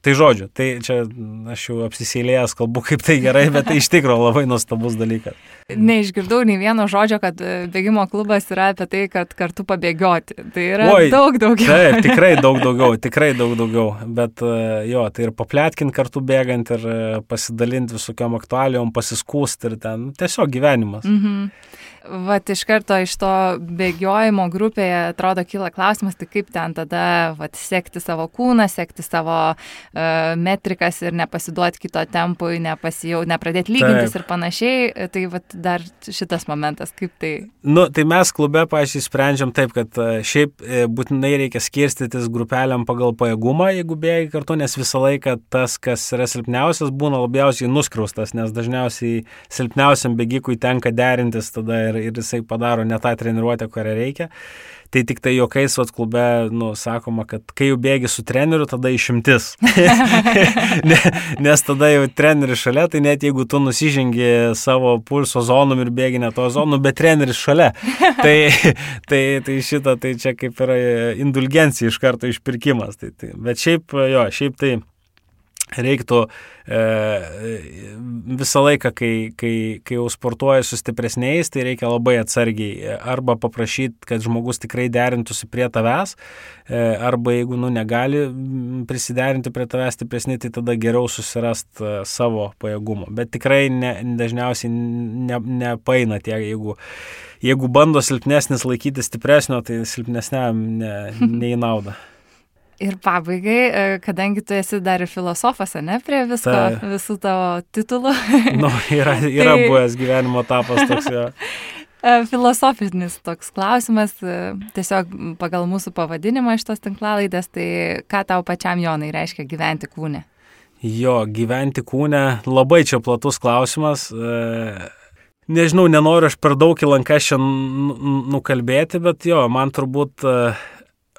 tai žodžiu, tai čia aš jau apsisėlėjęs kalbu, kaip tai gerai, bet tai iš tikrųjų labai nuostabus dalykas. Neišgirdau nei vieno žodžio, kad e, bėgimo klubas yra apie tai, kad kartu pabėgioti. Tai yra Oi, daug daugiau. Taip, tikrai daug daugiau, tikrai daug daugiau. Bet e, jo, tai ir paplėtkinti kartu bėgant ir e, pasidalinti visokiam aktualijom, pasiskūsti ir ten tiesiog gyvenimas. Mhm. Vat iš karto iš to bėgiojimo grupėje atrodo kyla klausimas, tai kaip ten tada vat, sekti savo kūną, sekti savo uh, metrikas ir nepasiduoti kito tempui, nepasijau, nepradėti lygintis Taip. ir panašiai. Tai vat, dar šitas momentas, kaip tai. Nu, tai mes klube, pažiūrėjau, sprendžiam taip, kad šiaip būtinai reikia skirstytis grupeliam pagal pajėgumą, jeigu bėgi kartu, nes visą laiką tas, kas yra silpniausias, būna labiausiai nuskriaustas, nes dažniausiai silpniausiam bėgikui tenka derintis tada ir, ir jisai padaro ne tą treniruotę, kurią reikia. Tai tik tai jokiais vat klube, nu, sakoma, kad kai jau bėgi su treneriu, tada išimtis. Nes tada jau treneris šalia, tai net jeigu tu nusižengi savo pulso zonom ir bėgi ne to zonų, bet treneris šalia, tai, tai, tai šitą, tai čia kaip yra indulgencija iš karto išpirkimas. Tai, tai, bet šiaip, jo, šiaip tai reiktų e, visą laiką, kai, kai, kai jau sportuoji su stipresniais, tai reikia labai atsargiai arba paprašyti, kad žmogus tikrai derintųsi prie tavęs, e, arba jeigu nu, negali prisiderinti prie tavęs stipresni, tai tada geriau susirast e, savo pajėgumo. Bet tikrai ne, dažniausiai ne, nepaina tie, jeigu, jeigu bando silpnesnis laikyti stipresnio, tai silpnesniam ne, neįnauda. Ir pabaigai, e, kadangi tu esi dar ir filosofas, ne, prie visko, tai, visų tavo titulų. nu, yra yra tai, buvęs gyvenimo etapas toks jo. E, filosofinis toks klausimas, e, tiesiog pagal mūsų pavadinimą šitos tinklalaidės, tai ką tau pačiam Jonai reiškia gyventi kūne? Jo, gyventi kūne labai čia platus klausimas. Nežinau, nenoriu aš per daug į lanką šiandien nukalbėti, bet jo, man turbūt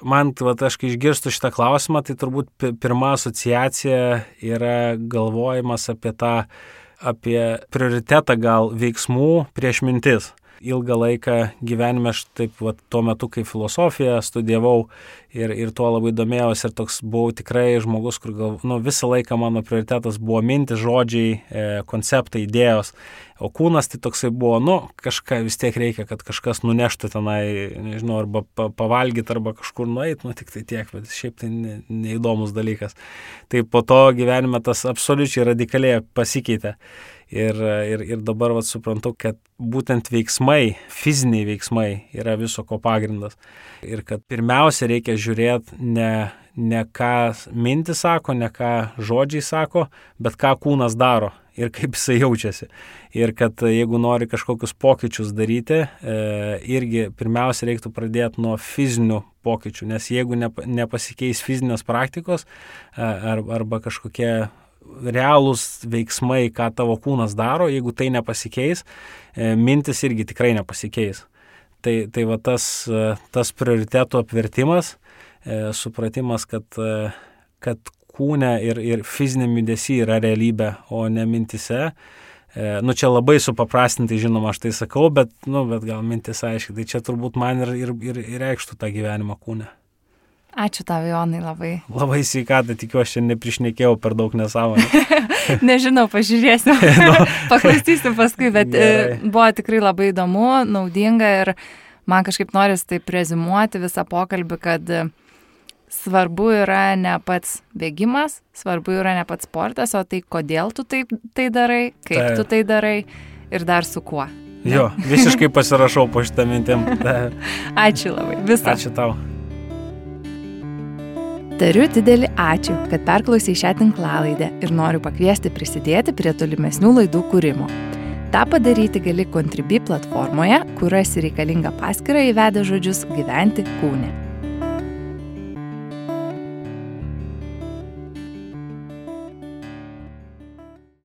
man, va, aš kai išgirstu šitą klausimą, tai turbūt pirma asociacija yra galvojimas apie tą, apie prioritetą gal veiksmų prieš mintis ilgą laiką gyvenime aš taip, va, tuo metu, kai filosofiją studijavau ir, ir tuo labai domėjausi ir toks buvau tikrai žmogus, kur gal, nu, visą laiką mano prioritetas buvo mintis, žodžiai, e, konceptai, idėjos, o kūnas tai toksai buvo, nu, kažką vis tiek reikia, kad kažkas nuneštų tenai, nežinau, arba pa, pavalgyti, arba kažkur nueiti, nu, tik tai tiek, bet šiaip tai ne, neįdomus dalykas. Tai po to gyvenime tas absoliučiai radikaliai pasikeitė. Ir, ir, ir dabar vat, suprantu, kad būtent veiksmai, fiziniai veiksmai yra viso ko pagrindas. Ir kad pirmiausia reikia žiūrėti ne, ne ką mintis sako, ne ką žodžiai sako, bet ką kūnas daro ir kaip jisai jaučiasi. Ir kad jeigu nori kažkokius pokyčius daryti, e, irgi pirmiausia reiktų pradėti nuo fizinių pokyčių, nes jeigu ne, nepasikeis fizinės praktikos e, ar, arba kažkokie realūs veiksmai, ką tavo kūnas daro, jeigu tai nepasikeis, e, mintis irgi tikrai nepasikeis. Tai, tai va tas, e, tas prioritetų apvertimas, e, supratimas, kad, kad kūne ir, ir fiziniam judesi yra realybė, o ne mintise. Nu čia labai supaprastintai, žinoma, aš tai sakau, bet, nu, bet gal mintis aiškiai, tai čia turbūt man ir, ir, ir reikštų tą gyvenimą kūne. Ačiū tau, Jonai, labai. Labai sveikata, tikiuosi, neprišnekėjau per daug nesąmonę. Nežinau, pažiūrėsim. no. Paklausysim paskui, bet e, Gerai. buvo tikrai labai įdomu, naudinga ir man kažkaip noris taip rezimuoti visą pokalbį, kad svarbu yra ne pats bėgimas, svarbu yra ne pats sportas, o tai kodėl tu taip, tai darai, kaip taip. tu tai darai ir dar su kuo. Ne? Jo, visiškai pasirašau po šitą mintim. Ačiū labai. Visą. Ačiū tau. Tariu didelį ačiū, kad perklausai šią tinklalaidę ir noriu pakviesti prisidėti prie tolimesnių laidų kūrimo. Ta padaryti gali Contribui platformoje, kur rasi reikalingą paskirtą įvedę žodžius gyventi kūne.